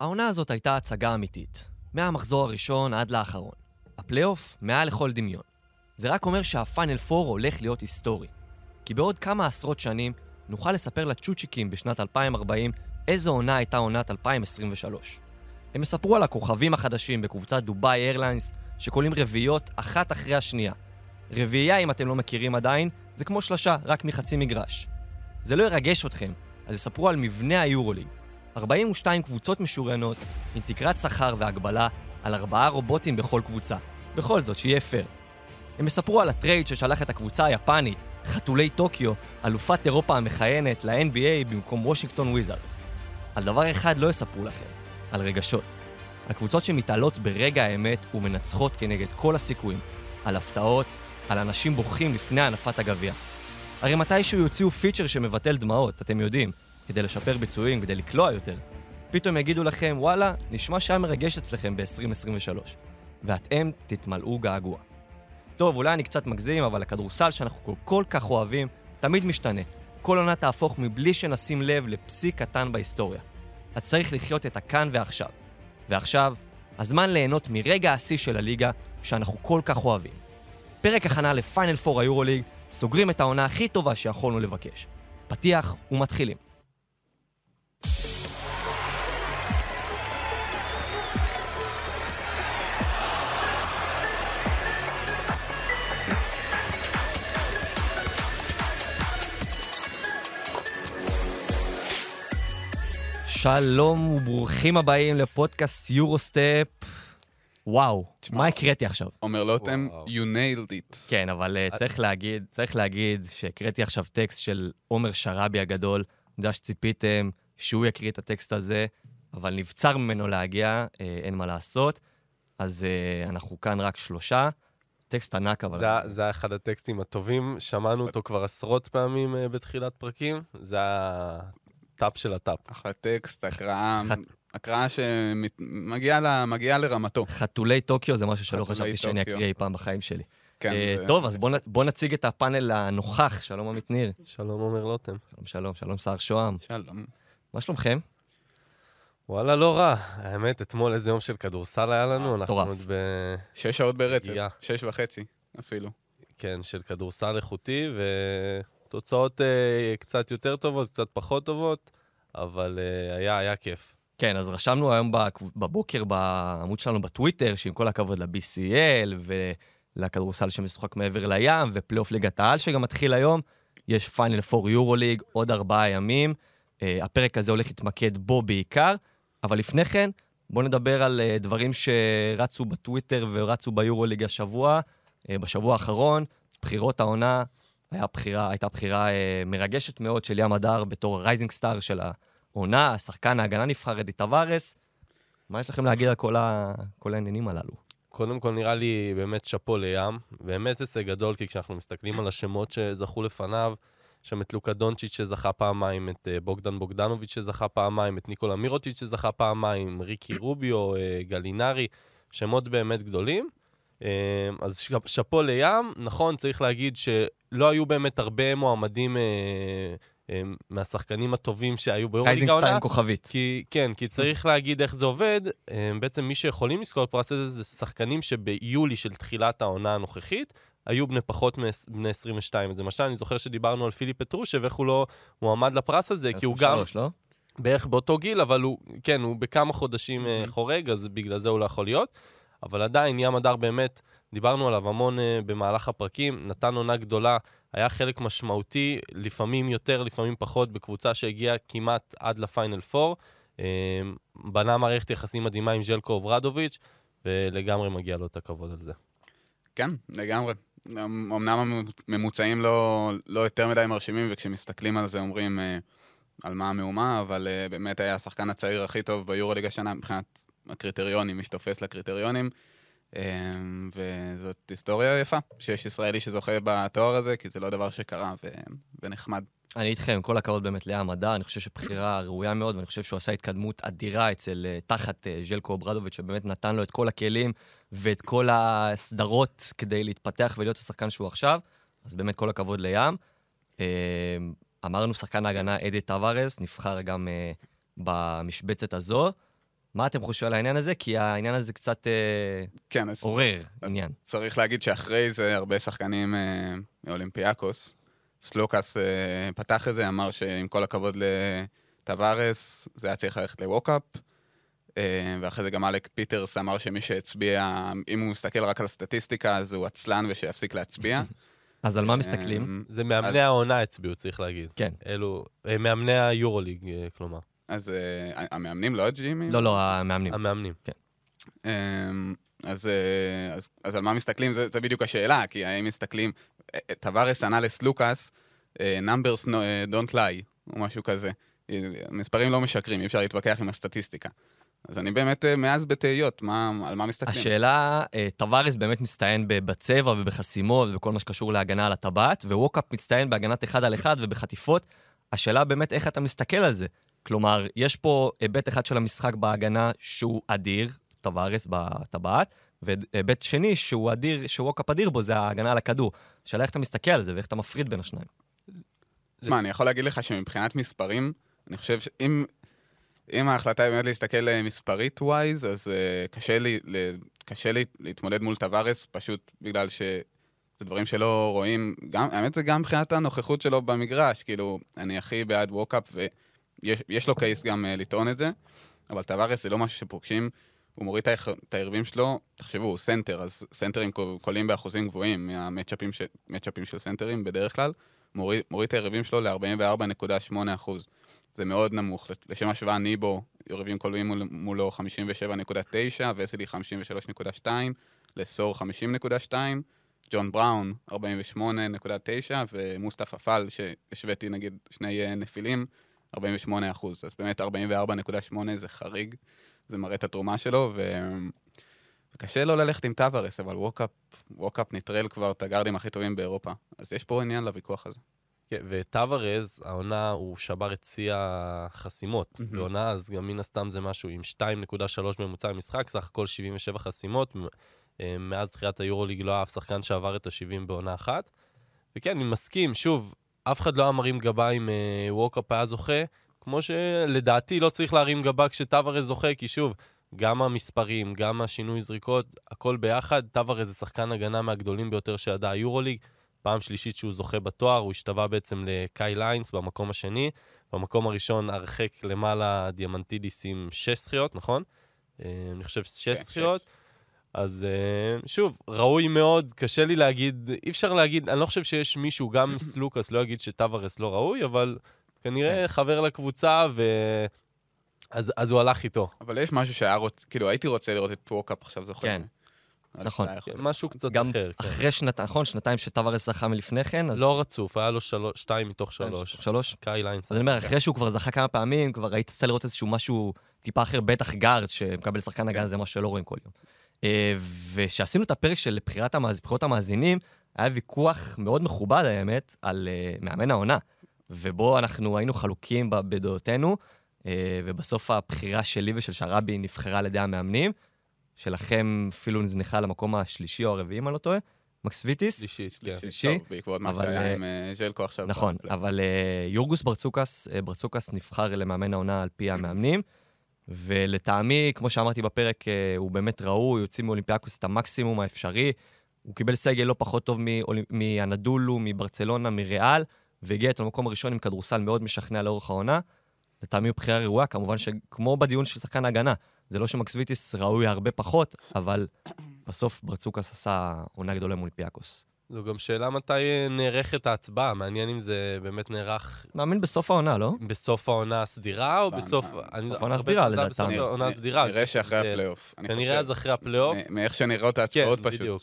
העונה הזאת הייתה הצגה אמיתית, מהמחזור הראשון עד לאחרון. הפלייאוף מעל לכל דמיון. זה רק אומר שהפיינל 4 הולך להיות היסטורי. כי בעוד כמה עשרות שנים נוכל לספר לצ'וצ'יקים בשנת 2040 איזו עונה הייתה עונת 2023. הם יספרו על הכוכבים החדשים בקבוצת דובאי איירליינס, שקולעים רביעיות אחת אחרי השנייה. רביעייה, אם אתם לא מכירים עדיין, זה כמו שלושה, רק מחצי מגרש. זה לא ירגש אתכם, אז יספרו על מבנה היורוליג. 42 קבוצות משוריינות, עם תקרת שכר והגבלה, על ארבעה רובוטים בכל קבוצה. בכל זאת, שיהיה פייר. הם יספרו על הטרייד ששלח את הקבוצה היפנית, חתולי טוקיו, אלופת אירופה המכהנת, ל-NBA במקום וושינגטון וויזארדס. על דבר אחד לא יספרו לכם, על רגשות. על קבוצות שמתעלות ברגע האמת ומנצחות כנגד כל הסיכויים. על הפתעות, על אנשים בוכים לפני הנפת הגביע. הרי מתישהו יוציאו פיצ'ר שמבטל דמעות, אתם יודעים, כדי לשפר ביצועים, כדי לקלוע יותר. פתאום יגידו לכם, וואלה, נשמע שהיה מרגש אצלכם ב-2023. ואתם תתמלאו געגוע. טוב, אולי אני קצת מגזים, אבל הכדורסל שאנחנו כל, כל כך אוהבים, תמיד משתנה. כל עונה תהפוך מבלי שנשים לב לפסיק קטן בהיסטוריה. אז צריך לחיות את הכאן ועכשיו. ועכשיו, הזמן ליהנות מרגע השיא של הליגה שאנחנו כל כך אוהבים. פרק הכנה לפיינל פור היורוליג, סוגרים את העונה הכי טובה שיכולנו לבקש. פתיח ומתחילים. שלום וברוכים הבאים לפודקאסט יורוסטפ. וואו, מה הקראתי עכשיו? עומר לוטם, you nailed it. כן, אבל אה, צריך להגיד, צריך להגיד שהקראתי עכשיו טקסט של עומר שראבי הגדול. אני יודע שציפיתם שהוא יקריא את הטקסט הזה, אבל נבצר ממנו להגיע, אה, אין מה לעשות. אז אה, אנחנו כאן רק שלושה. טקסט ענק, אבל... זה, זה היה אחד הטקסטים הטובים, שמענו אותו כבר עשרות פעמים אה, בתחילת פרקים, זה הטאפ של הטאפ. אחלה טקסט, הקראה, הקראה שמגיעה לרמתו. חתולי טוקיו זה משהו שלא חשבתי שאני. אקריא אי פעם בחיים שלי. כן, אה, טוב, אז בואו בוא נציג את הפאנל הנוכח. שלום עמית ניר. שלום עומר לוטם. שלום, שלום, שלום סער שוהם. שלום. מה שלומכם? וואלה, לא רע. האמת, אתמול איזה יום של כדורסל היה לנו, אנחנו מטורף. עוד ב... שש שעות ברצף. שש וחצי אפילו. כן, של כדורסל איכותי, ותוצאות אה, קצת יותר טובות, קצת פחות טובות, אבל אה, היה, היה כיף. כן, אז רשמנו היום בבוקר בעמוד שלנו בטוויטר, שעם כל הכבוד ל-BCL ולכדורסל שמשוחק מעבר לים, ופלייאוף ליגת העל שגם מתחיל היום, יש פיינל פור יורו ליג, עוד ארבעה ימים. Uh, הפרק הזה הולך להתמקד בו בעיקר, אבל לפני כן, בואו נדבר על uh, דברים שרצו בטוויטר ורצו ביורו ליג השבוע, uh, בשבוע האחרון, בחירות העונה, היה בחירה, הייתה בחירה uh, מרגשת מאוד של ים הדר בתור ה rising star של העונה, שחקן ההגנה נבחר, אדי טווארס. מה יש לכם להגיד על כל, ה... כל העניינים הללו? קודם כל נראה לי באמת שאפו לים, באמת הישג גדול, כי כשאנחנו מסתכלים על השמות שזכו לפניו, שם את לוקה דונצ'יץ' שזכה פעמיים, את אה, בוגדן בוגדנוביץ' שזכה פעמיים, את ניקולה מירוטיץ' שזכה פעמיים, ריקי רוביו, אה, גלינארי, שמות באמת גדולים. אה, אז שאפו לים, נכון, צריך להגיד שלא היו באמת הרבה מועמדים אה, אה, מהשחקנים הטובים שהיו rising העונה. עם כוכבית. כי, כן, כי צריך להגיד איך זה עובד. אה, בעצם מי שיכולים לזכות פרס הזה זה שחקנים שביולי של תחילת העונה הנוכחית היו בני פחות מבני 22. אז למשל, אני זוכר שדיברנו על פיליפ פטרושב, איך הוא לא מועמד לפרס הזה, כי הוא גם 23, לא? בערך באותו גיל, אבל הוא, כן, הוא בכמה חודשים. חורג, אז בגלל זה הוא לא יכול להיות. אבל עדיין, ים הדר באמת, דיברנו עליו המון אה, במהלך הפרקים, נתן עונה גדולה, היה חלק משמעותי, לפעמים יותר, לפעמים פחות, בקבוצה שהגיעה כמעט עד לפיינל פור. אה, בנה מערכת יחסים מדהימה עם ז'לקו אוברדוביץ', ולגמרי מגיע לו את הכבוד על זה. כן, לגמרי. אמנם הממוצעים לא, לא יותר מדי מרשימים, וכשמסתכלים על זה אומרים אה, על מה המהומה, אבל אה, באמת היה השחקן הצעיר הכי טוב ביורוליג השנה מבחינת הקריטריונים, מי שתופס לקריטריונים. אה, וזאת היסטוריה יפה, שיש ישראלי שזוכה בתואר הזה, כי זה לא דבר שקרה, ו... ונחמד. אני איתכם, כל הכבוד באמת הדר, אני חושב שבחירה ראויה מאוד, ואני חושב שהוא עשה התקדמות אדירה אצל, אה, תחת אה, ז'לקו אוברדוביץ', שבאמת נתן לו את כל הכלים ואת כל הסדרות כדי להתפתח ולהיות השחקן שהוא עכשיו, אז באמת כל הכבוד לים. אה, אמרנו, שחקן ההגנה אדי טווארס, נבחר גם אה, במשבצת הזו. מה אתם חושבים על העניין הזה? כי העניין הזה קצת אה, כן, אז עורר אז- עניין. צריך להגיד שאחרי זה הרבה שחקנים אה, מאולימפיאקוס, סלוקאס אה, פתח את זה, אמר שעם כל הכבוד לטווארס, זה היה צריך ללכת לווקאפ. אה, ואחרי זה גם אלק פיטרס אמר שמי שהצביע, אם הוא מסתכל רק על הסטטיסטיקה, אז הוא עצלן ושיפסיק להצביע. אז על מה מסתכלים? אה, זה מאמני העונה הצביעו, צריך להגיד. כן. אלו, אה, מאמני היורוליג, כלומר. אז אה, המאמנים, לא הג'ימים? לא, לא, המאמנים. המאמנים. אמ, אז, אה, אז, אז על מה מסתכלים? זה, זה בדיוק השאלה, כי האם מסתכלים... אה, טווארס ענה לסלוקאס, numbers no, don't lie, או משהו כזה. מספרים לא משקרים, אי אפשר להתווכח עם הסטטיסטיקה. אז אני באמת מאז בתהיות, מה, על מה מסתכלים? השאלה, טווארס באמת מצטיין ב- בצבע ובחסימות ובכל מה שקשור להגנה על הטבעת, וווקאפ מצטיין בהגנת אחד על אחד ובחטיפות. השאלה באמת איך אתה מסתכל על זה. כלומר, יש פה היבט אחד של המשחק בהגנה שהוא אדיר, טווארס בטבעת, והיבט שני שהוא אדיר, שווקאפ אדיר בו, זה ההגנה על הכדור. השאלה איך אתה מסתכל על זה ואיך אתה מפריד בין השניים. מה, אני יכול להגיד לך שמבחינת מספרים, אני חושב שאם אם ההחלטה היא באמת להסתכל אה, מספרית wise, אז uh, קשה, לי, ל, קשה לי להתמודד מול טווארס, פשוט בגלל שזה דברים שלא רואים, גם, האמת זה גם מבחינת הנוכחות שלו במגרש, כאילו, אני הכי בעד ווקאפ, ויש יש לו case גם uh, לטעון את זה, אבל טווארס זה לא משהו שפוגשים, הוא מוריד את היריבים שלו, תחשבו, הוא סנטר, אז סנטרים קול- קולעים באחוזים גבוהים מהמאצ'אפים של, סנטרים בדרך כלל, מוריד, מוריד את היריבים שלו ל-44.8 אחוז. זה מאוד נמוך. לשם השוואה, ניבו, יריבים קולעים מול, מולו 57.9, וסלי 53.2, לסור 50.2, ג'ון בראון 48.9, ומוסטפא פאל, שהשוויתי נגיד שני אה, נפילים, 48 אחוז. אז באמת 44.8 זה חריג, זה מראה את התרומה שלו, ו... וקשה לו ללכת עם טווארס, אבל ווקאפ, ווקאפ נטרל כבר את הגארדים הכי טובים באירופה. אז יש פה עניין לוויכוח הזה. כן, וטווארז, העונה, הוא שבר את שיא החסימות. מהמם. בעונה, אז גם מן הסתם זה משהו עם 2.3 ממוצע במשחק, סך הכל 77 חסימות. אה, מאז תחילת היורוליג לא היה אף שחקן שעבר את ה-70 בעונה אחת. וכן, אני מסכים, שוב, אף אחד לא היה מרים גבה אם אה, ווקאפ היה זוכה, כמו שלדעתי לא צריך להרים גבה כשטווארז זוכה, כי שוב, גם המספרים, גם השינוי זריקות, הכל ביחד. טווארז זה שחקן הגנה מהגדולים ביותר שידע היורוליג. פעם שלישית שהוא זוכה בתואר, הוא השתווה בעצם לקייל היינס במקום השני. במקום הראשון הרחק למעלה דיאמנטידיס עם שש זכיות, נכון? אה, אני חושב שש כן, זכיות. אז אה, שוב, ראוי מאוד, קשה לי להגיד, אי אפשר להגיד, אני לא חושב שיש מישהו, גם סלוקאס לא יגיד שטווארס לא ראוי, אבל כנראה חבר לקבוצה, ו... אז, אז הוא הלך איתו. אבל יש משהו שהיה רוצ... כאילו, הייתי רוצה לראות את ווקאפ עכשיו זוכה. כן. נכון. כן. משהו קצת גם אחר. כן. אחרי שנתיים, נכון? שנתיים שטווארס זכה מלפני כן, אז... לא רצוף, היה לו שתיים מתוך שלוש. שלוש? קייל היינס. אז אני אומר, אחרי שהוא כבר זכה כמה פעמים, כבר היית רוצה לראות איזשהו משהו טיפה אחר, בטח גארד, שמקבל שחקן הגנה, זה משהו שלא רואים כל יום. אה, וכשעשינו את הפרק של בחירת המאז... בחירות המאזינים, היה ויכוח מאוד מכובד, האמת, על אה, מאמן העונה. ובו אנחנו היינו חלוקים בדעותינו, אה, ובסוף הבחירה שלי ושל שרבי נבחרה על ידי המאמנים, שלכם אפילו נזנחה למקום השלישי או הרביעי, אם אני לא טועה, מקסוויטיס. כן. שלישי, שלישי, טוב, בעקבות מה שהיה עם ז'לקו עכשיו. נכון. אבל אה, יורגוס ברצוקס, אה, ברצוקס נבחר למאמן העונה על פי המאמנים, ולטעמי, כמו שאמרתי בפרק, אה, הוא באמת ראוי, יוצא מאולימפיאקוס את המקסימום האפשרי. הוא קיבל סגל לא פחות טוב מאנדולו, מברצלונה, מריאל, והגיע איתו למקום הראשון עם כדורסל מאוד משכנע לאורך העונה. לטעמי הוא בחירה ראויה, כמובן שכמו בדיון של שחקן ההגנה, זה לא שמקסביטיס ראוי הרבה פחות, אבל בסוף ברצוקאס עשה עונה גדולה מול אולימפיאקוס. זו גם שאלה מתי נערכת ההצבעה, מעניין אם זה באמת נערך מאמין בסוף העונה, לא? בסוף העונה הסדירה או לא, בסוף... אני- בסוף העונה הסדירה, לדעתם. בסוף העונה הסדירה. נראה שאחרי זה- הפלייאוף. אני כנראה. אז אחרי הפלייאוף. מאיך שנראות ההצבעות כן, פשוט. בדיוק.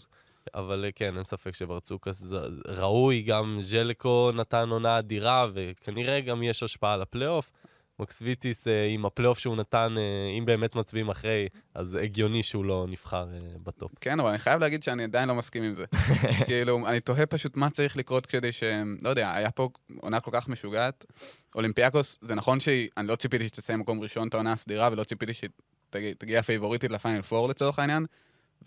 אבל אה, כן, אין ספק שברצוקאס זה ראוי, גם ז'לקו נתן עונה אדירה, וכנראה גם יש השפעה על הפלייאוף. מקסביטיס, אה, עם הפלייאוף שהוא נתן, אה, אם באמת מצביעים אחרי, אז הגיוני שהוא לא נבחר אה, ב top. כן, אבל אני חייב להגיד שאני עדיין לא מסכים עם זה. כאילו, אני תוהה פשוט מה צריך לקרות כדי ש... לא יודע, היה פה עונה כל כך משוגעת. אולימפיאקוס, זה נכון שאני לא ציפיתי שתסיים מקום ראשון את העונה הסדירה, ולא ציפיתי שתגיע פייבוריטית לפיינל פור לצורך העניין,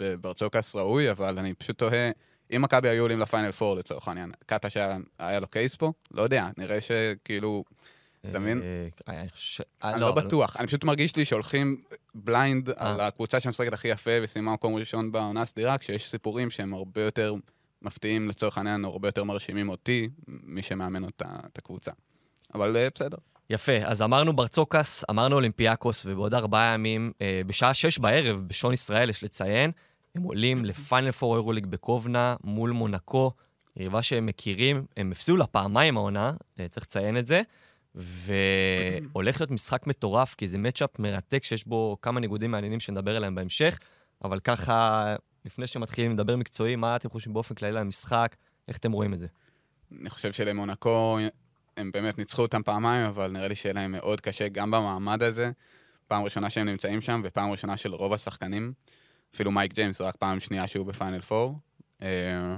וברצוקאס ראוי, אבל אני פשוט תוהה, אם מכבי היו עולים לפיינל פור לצורך העניין, קטש היה לו case פה, לא יודע, נראה שכאילו... אתה מבין? אה, אני חושב... אה, אני לא אבל- בטוח, אני פשוט מרגיש לי שהולכים blind על אה. הקבוצה שמשחקת הכי יפה וסיימה מקום ראשון בעונה הסדירה, כשיש סיפורים שהם הרבה יותר מפתיעים לצורך העניין, או הרבה יותר מרשימים אותי, מי שמאמן אותה, את הקבוצה. אבל אה, בסדר. יפה, אז אמרנו ברצוקאס, אמרנו אולימפיאקוס, ובעוד ארבעה ימים, אה, בשעה שש בערב, בשעון ישראל, יש לציין, הם עולים לפיינל פור יורוליג בקובנה מול מונקו, יריבה שהם מכירים, הם הפסידו לה פעמיים העונה, אה, צריך לציין את זה, והולך להיות משחק מטורף, כי זה מצ'אפ מרתק שיש בו כמה ניגודים מעניינים שנדבר עליהם בהמשך, אבל ככה, לפני שמתחילים לדבר מקצועי, מה אתם חושבים באופן כללי על המשחק? איך אתם רואים את זה? אני חושב שלמונקו, הם באמת ניצחו אותם פעמיים, אבל נראה לי שיהיה להם מאוד קשה גם במעמד הזה. פעם ראשונה שהם נמצאים שם, ופעם ראשונה של רוב השחקנים. אפילו מייק ג'יימס, רק פעם שנייה שהוא בפיינל 4.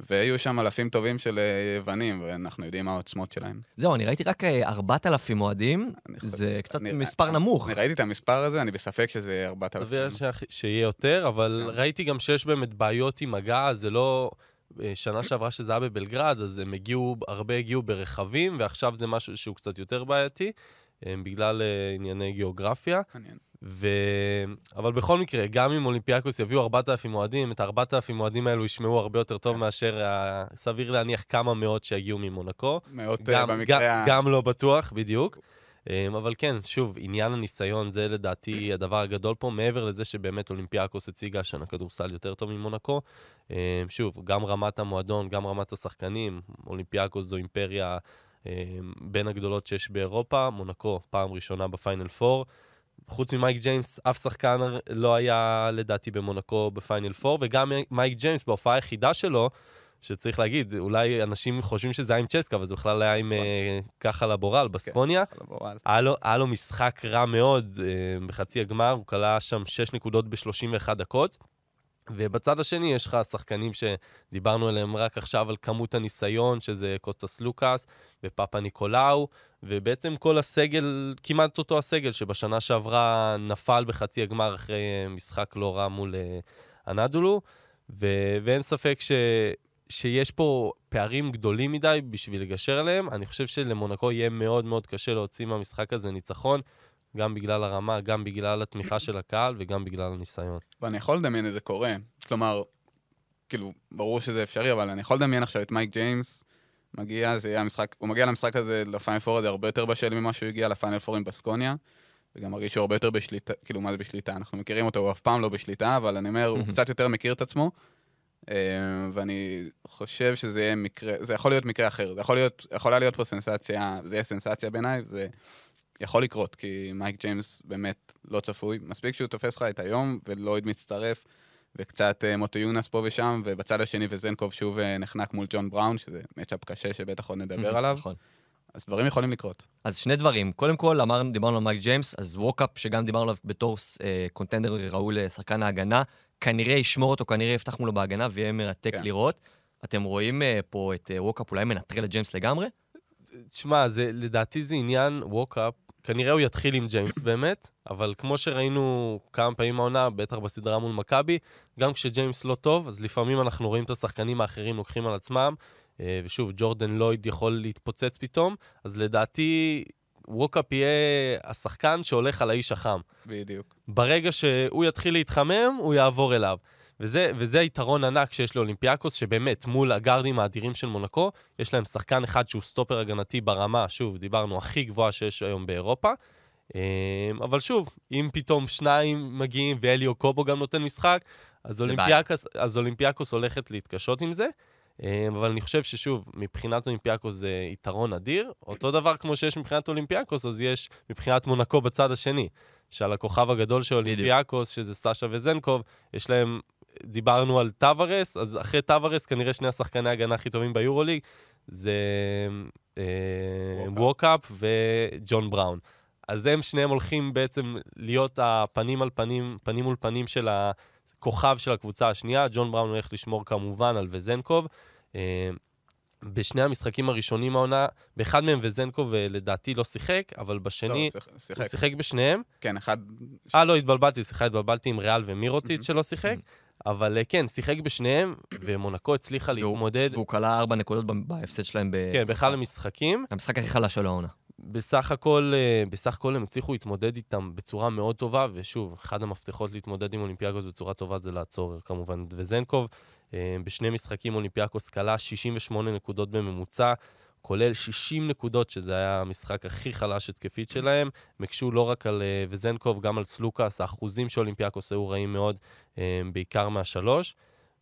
והיו שם אלפים טובים של אה, יוונים, ואנחנו יודעים מה העוצמות שלהם. זהו, אני ראיתי רק אה, 4,000 אוהדים, זה קצת מספר נמוך. אני ראיתי את המספר הזה, אני בספק שזה 4,000. סביר שאח... שיהיה יותר, אבל כן. ראיתי גם שיש באמת בעיות עם הגע, זה לא... אה, שנה שעברה שזה היה בבלגרד, אז הם הגיעו, הרבה הגיעו ברכבים, ועכשיו זה משהו שהוא קצת יותר בעייתי, בגלל ענייני גיאוגרפיה. מעניין. ו... אבל בכל מקרה, גם אם אולימפיאקוס יביאו 4,000 אוהדים, את ה-4,000 אוהדים האלו ישמעו הרבה יותר טוב כן. מאשר, ה... סביר להניח כמה מאות שיגיעו ממונקו. מאות אה, גם, במקרה... גם, ה- גם לא בטוח, בדיוק. אמ, אבל כן, שוב, עניין הניסיון זה לדעתי הדבר הגדול פה, מעבר לזה שבאמת אולימפיאקוס הציגה השנה כדורסל יותר טוב ממונקו. שוב, גם רמת המועדון, גם רמת השחקנים, אולימפיאקוס זו אימפריה בין הגדולות שיש באירופה, מונקו פעם ראשונה בפיינל 4. חוץ ממייק ג'יימס, אף שחקן לא היה לדעתי במונקו בפיינל 4, וגם מייק ג'יימס בהופעה היחידה שלו, שצריך להגיד, אולי אנשים חושבים שזה היה עם צ'סקה, אבל זה בכלל היה עם בסקוניה. אה, ככה לבורל, בסקוניה. היה לו, היה לו משחק רע מאוד אה, בחצי הגמר, הוא קלע שם 6 נקודות ב-31 דקות. ובצד השני יש לך שחקנים שדיברנו עליהם רק עכשיו על כמות הניסיון, שזה קוסטס לוקאס ופאפה ניקולאו, ובעצם כל הסגל, כמעט אותו הסגל שבשנה שעברה נפל בחצי הגמר אחרי משחק לא רע מול אה, הנדולו, ו- ואין ספק ש... שיש פה פערים גדולים מדי בשביל לגשר עליהם. אני חושב שלמונקו יהיה מאוד מאוד קשה להוציא מהמשחק הזה ניצחון, גם בגלל הרמה, גם בגלל התמיכה של הקהל וגם בגלל הניסיון. ואני יכול לדמיין את זה קורה. כלומר, כאילו, ברור שזה אפשרי, אבל אני יכול לדמיין עכשיו את מייק ג'יימס מגיע, זה יהיה המשחק, הוא מגיע למשחק הזה, לפיינל פור הזה, הרבה יותר בשל ממה שהוא הגיע לפיינל פור עם בסקוניה, וגם מרגיש שהוא הרבה יותר בשליטה, כאילו, מה זה בשליטה? אנחנו מכירים אותו, הוא אף פעם לא בשליטה, אבל אני אומר, הוא. קצת יותר מכיר את עצמו, אה, ואני חושב שזה יהיה מקרה, זה יכול להיות מקרה אחר, זה יכול להיות, יכולה להיות פה סנסציה, זה יהיה סנסציה בעיניי, זה יכול לקרות, כי מייק ג'יימס באמת לא צפוי. מספיק שהוא תופס לך את היום, ולויד מצטרף, וקצת אה, מוטיונאס פה ושם, ובצד השני וזנקוב שוב אה, נחנק מול ג'ון בראון, שזה matchup קשה שבטח עוד נדבר עליו, נכון. אז דברים יכולים לקרות. אז שני דברים. קודם כל, אמרנו, דיברנו על מייק ג'יימס, אז ווקאפ, שגם דיברנו עליו בתור אה, contender ראוי לשחקן ההגנה, כנראה ישמור אותו, כנראה יפתח מולו בהגנה ויהיה מרתק כן. לראות. אתם רואים אה, פה את אה, ווקאפ אולי מנטרל את ג'יימס לגמרי? תשמע, לדעתי זה עניין ווקאפ. כנראה הוא יתחיל עם ג'יימס באמת, אבל כמו שראינו כמה פעמים העונה, בטח בסדרה מול מכבי, גם כשג'יימס לא טוב, אז לפעמים אנחנו רואים את השחקנים האחרים לוקחים על עצמם, אה, ושוב, ג'ורדן לויד יכול להתפוצץ פתאום, אז לדעתי ווקאפ יהיה השחקן שהולך על האיש החם. בדיוק. ברגע שהוא יתחיל להתחמם, הוא יעבור אליו. וזה, וזה יתרון ענק שיש לאולימפיאקוס, שבאמת, מול הגארדים האדירים של מונקו, יש להם שחקן אחד שהוא סטופר הגנתי ברמה, שוב, דיברנו, הכי גבוהה שיש היום באירופה. אמ, אבל שוב, אם פתאום שניים מגיעים ואלי אוקובו גם נותן משחק, אז. אולימפיאקוס, אז אולימפיאקוס הולכת להתקשות עם זה. אמ, אבל אני חושב ששוב, מבחינת אולימפיאקוס זה יתרון אדיר. אותו דבר כמו שיש מבחינת אולימפיאקוס, אז יש מבחינת מונקו בצד השני. שעל הכוכב הגדול של אולימפיאקוס, שזה סאשה וזנקוב, יש להם, דיברנו על טווארס, אז אחרי טווארס כנראה שני השחקני ההגנה הכי טובים ביורוליג, זה אה, ווקאפ. וג'ון בראון. אז הם שניהם הולכים בעצם להיות הפנים על פנים, פנים מול פנים של הכוכב של הקבוצה השנייה. ג'ון בראון הולך לשמור כמובן על וזנקוב. אה, בשני המשחקים הראשונים העונה, באחד מהם וזנקוב אה, לדעתי לא שיחק, אבל בשני, לא, שיח- שיחק. הוא שיחק בשניהם. כן, אחד... אה, לא, התבלבלתי, סליחה, התבלבלתי עם ריאל ומירוטיץ' מהמם. שלא שיחק. אבל אה, כן, שיחק בשניהם, ומונקו הצליחה להתמודד, והוא כלה ארבע נקודות בהפסד שלהם ב... כן, באחד המשחקים. המשחק הכי חלש של העונה. בסך הכל, אה, בסך הכל הם הצליחו להתמודד איתם בצורה מאוד טובה, ושוב, אחד המפתחות להתמודד עם אולימפיאקוס בצורה טובה זה לעצור כמובן את וזנקוב. אה, בשני משחקים אולימפיאקוס כלה 68 נקודות בממוצע, כולל 60 נקודות, שזה היה המשחק הכי חלש התקפית שלהם. הם הקשו לא רק על אה, וזנקוב, גם על סלוקאס, האחוזים של אולימפיאקוס היו רעים מאוד, בעיקר מהשלוש.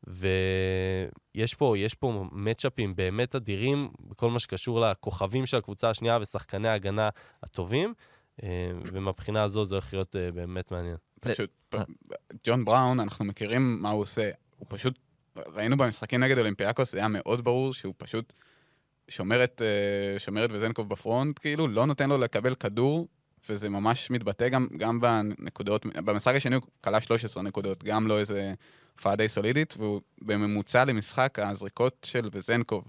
ויש פה, יש פה מצ'אפים באמת אדירים בכל מה שקשור לכוכבים של הקבוצה השנייה ושחקני ההגנה הטובים, אה, ומבחינה הזו זה הולך להיות אה, באמת מעניין. פשוט, ג'ון בראון, אנחנו מכירים מה הוא עושה. הוא פשוט, ראינו במשחקים נגד אולימפיאקוס, זה היה מאוד ברור שהוא פשוט שומר את, אה, שומר את וזנקוב בפרונט, כאילו, לא נותן לו לקבל כדור, וזה ממש מתבטא גם, גם בנקודות, במשחק השני הוא כלה 13 נקודות, גם לא איזה הופעה די סולידית, והוא בממוצע למשחק, הזריקות של וזנקוב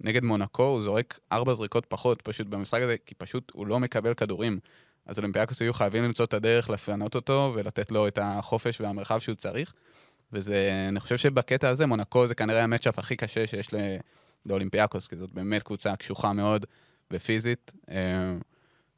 נגד מונקו, הוא זורק ארבע זריקות פחות פשוט במשחק הזה, כי פשוט הוא לא מקבל כדורים. אז אולימפיאקוס היו חייבים למצוא את הדרך לפנות אותו ולתת לו את החופש והמרחב שהוא צריך. וזה, אני חושב שבקטע הזה, מונקו זה כנראה המצ'אפ הכי קשה שיש לאולימפיאקוס, כי זאת באמת קבוצה קשוחה מאוד ופיזית. אה,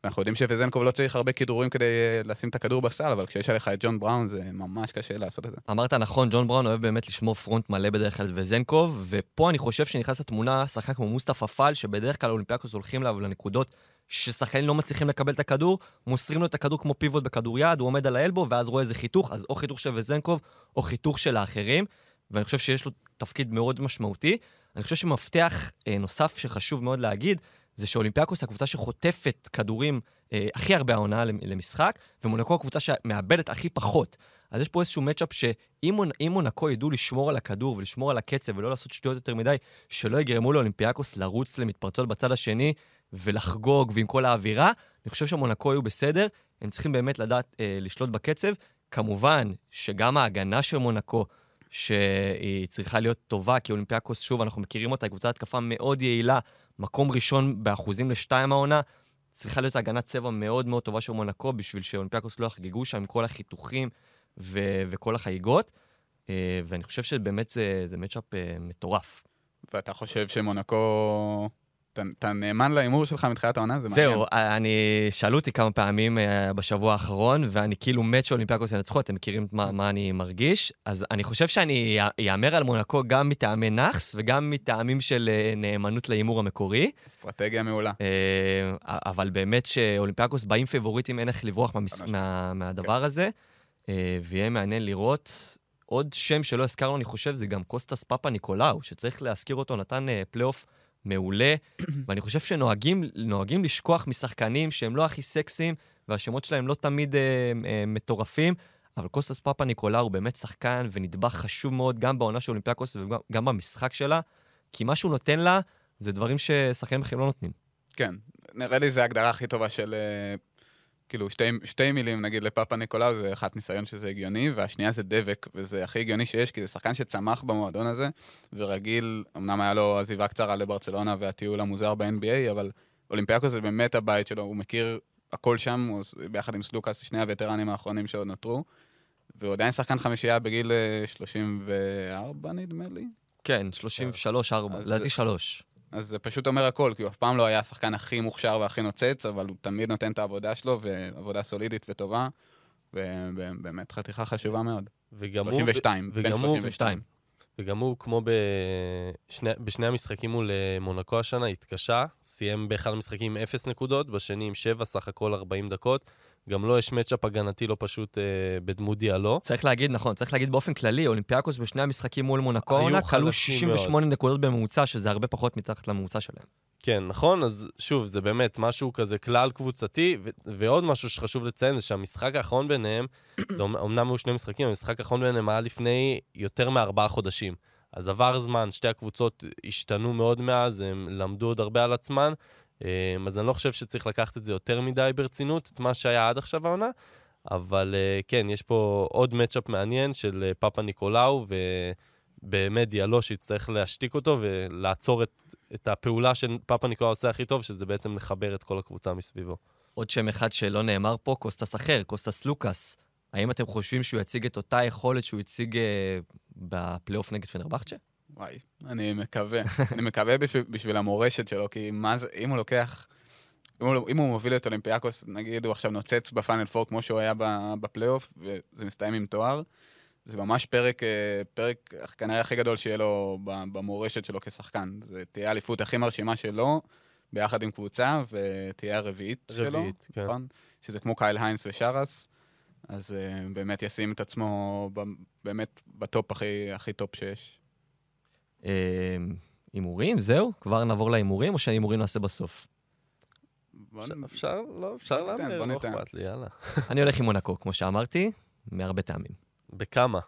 אנחנו יודעים שוזנקוב לא צריך הרבה כדורים כדי אה, לשים את הכדור בסל, אבל כשיש עליך את ג'ון בראון זה ממש קשה לעשות את זה. אמרת נכון, ג'ון בראון אוהב באמת לשמור front מלא בדרך כלל וזנקוב, ופה אני חושב שנכנס לתמונה שחקן כמו מוסטפא פאל, שבדרך כלל אולימפיאקוס הולכים אליו לנקודות ששחקנים לא מצליחים לקבל את הכדור, מוסרים לו את הכדור כמו פיבוט בכדור יד, הוא עומד על ה elbow, ואז רואה איזה חיתוך, אז או חיתוך של וזנקוב, או חיתוך של האחרים, ואני חושב שיש לו תפקיד מאוד משמעותי. אני חושב שמפתח אה, נוסף שחשוב מאוד להגיד, זה שאולימפיאקוס הקבוצה שחוטפת כדורים אה, הכי הרבה העונה למשחק, ומונקו הקבוצה שמאבדת הכי פחות. אז יש פה איזשהו מצ'אפ שאם מונקו ידעו לשמור על הכדור ולשמור על הקצב ולא לעשות שטויות יותר מדי, שלא יגרמו לאולימפיאקוס לרוץ למתפרצות בצד השני ולחגוג ועם כל האווירה, אני חושב שמונקו יהיו בסדר, הם צריכים באמת לדעת אה, לשלוט בקצב. כמובן שגם ההגנה של מונקו, שהיא צריכה להיות טובה, כי אולימפיאקוס, שוב, אנחנו מכירים אותה, היא קבוצת התקפה מאוד יעילה, מקום ראשון באחוזים לשתיים העונה. צריכה להיות הגנת צבע מאוד מאוד טובה של מונקו, בשביל שאולימפיאקוס לא יחגגו שם עם כל החיתוכים ו- וכל החגיגות. אה, ואני חושב שבאמת זה, זה מצ'אפ אה, מטורף. ואתה חושב שמונקו אתה נאמן להימור שלך מתחילת העונה? זה מעניין. זהו, אני, שאלו אותי כמה פעמים אה, בשבוע האחרון, ואני כאילו מת שאולימפיאקוס ינצחו, אתם מכירים מה, מה אני מרגיש. אז אני חושב שאני אהמר על מונקו גם מטעמי נאחס וגם מטעמים של אה, נאמנות להימור המקורי. אסטרטגיה מעולה. אה, אבל באמת שאולימפיאקוס באים פייבוריטים, אין איך לברוח מהמס... מה, מהדבר כן. הזה, אה, ויהיה מעניין לראות. עוד שם שלא הזכרנו, אני חושב, זה גם קוסטס פפאניקולאו, שצריך להזכיר אותו, נתן פלייאוף. מעולה, ואני חושב שנוהגים לשכוח משחקנים שהם לא הכי סקסיים, והשמות שלהם לא תמיד אה, אה, מטורפים, אבל קוסטוס פאפה ניקולה הוא באמת שחקן ונדבך חשוב מאוד גם בעונה של אולימפיאקוס וגם במשחק שלה, כי מה שהוא נותן לה זה דברים ששחקנים אחרים לא נותנים. כן, נראה לי זו ההגדרה הכי טובה של אה, כאילו, שתי, שתי מילים, נגיד, לפאפה ניקולאו, זה אחת ניסיון שזה הגיוני, והשנייה זה דבק, וזה הכי הגיוני שיש, כי זה שחקן שצמח במועדון הזה, ורגיל, אמנם היה לו עזיבה קצרה לברצלונה והטיול המוזר ב-NBA, אבל אולימפיאקו זה באמת הבית שלו, הוא מכיר הכל שם, הוא ביחד עם סלוקאס, שני הווטרנים האחרונים שעוד נותרו, והוא עדיין שחקן חמישייה בגיל 34, אה, נדמה לי. כן, 33, 4, לדעתי 3. אז זה פשוט אומר הכל, כי הוא אף פעם לא היה השחקן הכי מוכשר והכי נוצץ, אבל הוא תמיד נותן את העבודה שלו, ועבודה סולידית וטובה, ובאמת חתיכה חשובה מאוד. וגם 32, הוא... וגם הוא, 32. וגם הוא, כמו בשני, בשני המשחקים מול אה, מונקו השנה, התקשה, סיים באחד המשחקים עם 0 נקודות, בשני עם 7, סך הכל 40 דקות. גם לו לא יש מצ'אפ הגנתי לא פשוט אה, בדמות דיאלו. צריך להגיד, נכון, צריך להגיד באופן כללי, אולימפיאקוס בשני המשחקים מול מונקו העונה כלו 68 מאוד. נקודות בממוצע, שזה הרבה פחות מתחת לממוצע שלהם. כן, נכון, אז שוב, זה באמת משהו כזה כלל קבוצתי, ו- ועוד משהו שחשוב לציין זה שהמשחק האחרון ביניהם, זה אומנם היו שני משחקים, המשחק האחרון ביניהם היה לפני יותר מארבעה חודשים. אז עבר זמן, שתי הקבוצות השתנו מאוד מאז, הם למדו עוד הרבה על עצמן, אז אני לא חושב שצריך לקחת את זה יותר מדי ברצינות, את מה שהיה עד עכשיו העונה, אבל אה, כן, יש פה עוד מצ'אפ מעניין של אה, פאפה ניקולאו, ובאמת דיאלו שיצטרך להשתיק אותו ולעצור את, את הפעולה שפאפה ניקולאו עושה הכי טוב, שזה בעצם לחבר את כל הקבוצה מסביבו. עוד שם אחד שלא נאמר פה, קוסטס אחר, קוסטס סלוקאס. האם אתם חושבים שהוא יציג את אותה יכולת שהוא הציג אה, בפלייאוף נגד פנרבכצ'ה? וואי, אני מקווה. אני מקווה בשביל, בשביל המורשת שלו, כי מה זה, אם הוא לוקח... אם הוא, אם הוא מוביל את אולימפיאקוס, נגיד הוא עכשיו נוצץ בפיינל פור כמו שהוא היה בפלייאוף, וזה מסתיים עם תואר, זה ממש פרק, אה, פרק כנראה הכי גדול שיהיה לו במורשת שלו כשחקן. זה תהיה האליפות הכי מרשימה שלו, ביחד עם קבוצה, ותהיה הרביעית שלו, רביעית, כן. נכון? שזה כמו קייל היינס ושאראס, אז אה, באמת ישים את עצמו באמת ב top הכי, הכי top שיש. אה, הימורים? זהו? כבר נעבור להימורים, או שההימורים נעשה בסוף? אפשר- לא, אפשר להמר, לא. אכפת לי, יאללה. אני הולך עם מונקו, כמו שאמרתי, מהרבה טעמים. בכמה?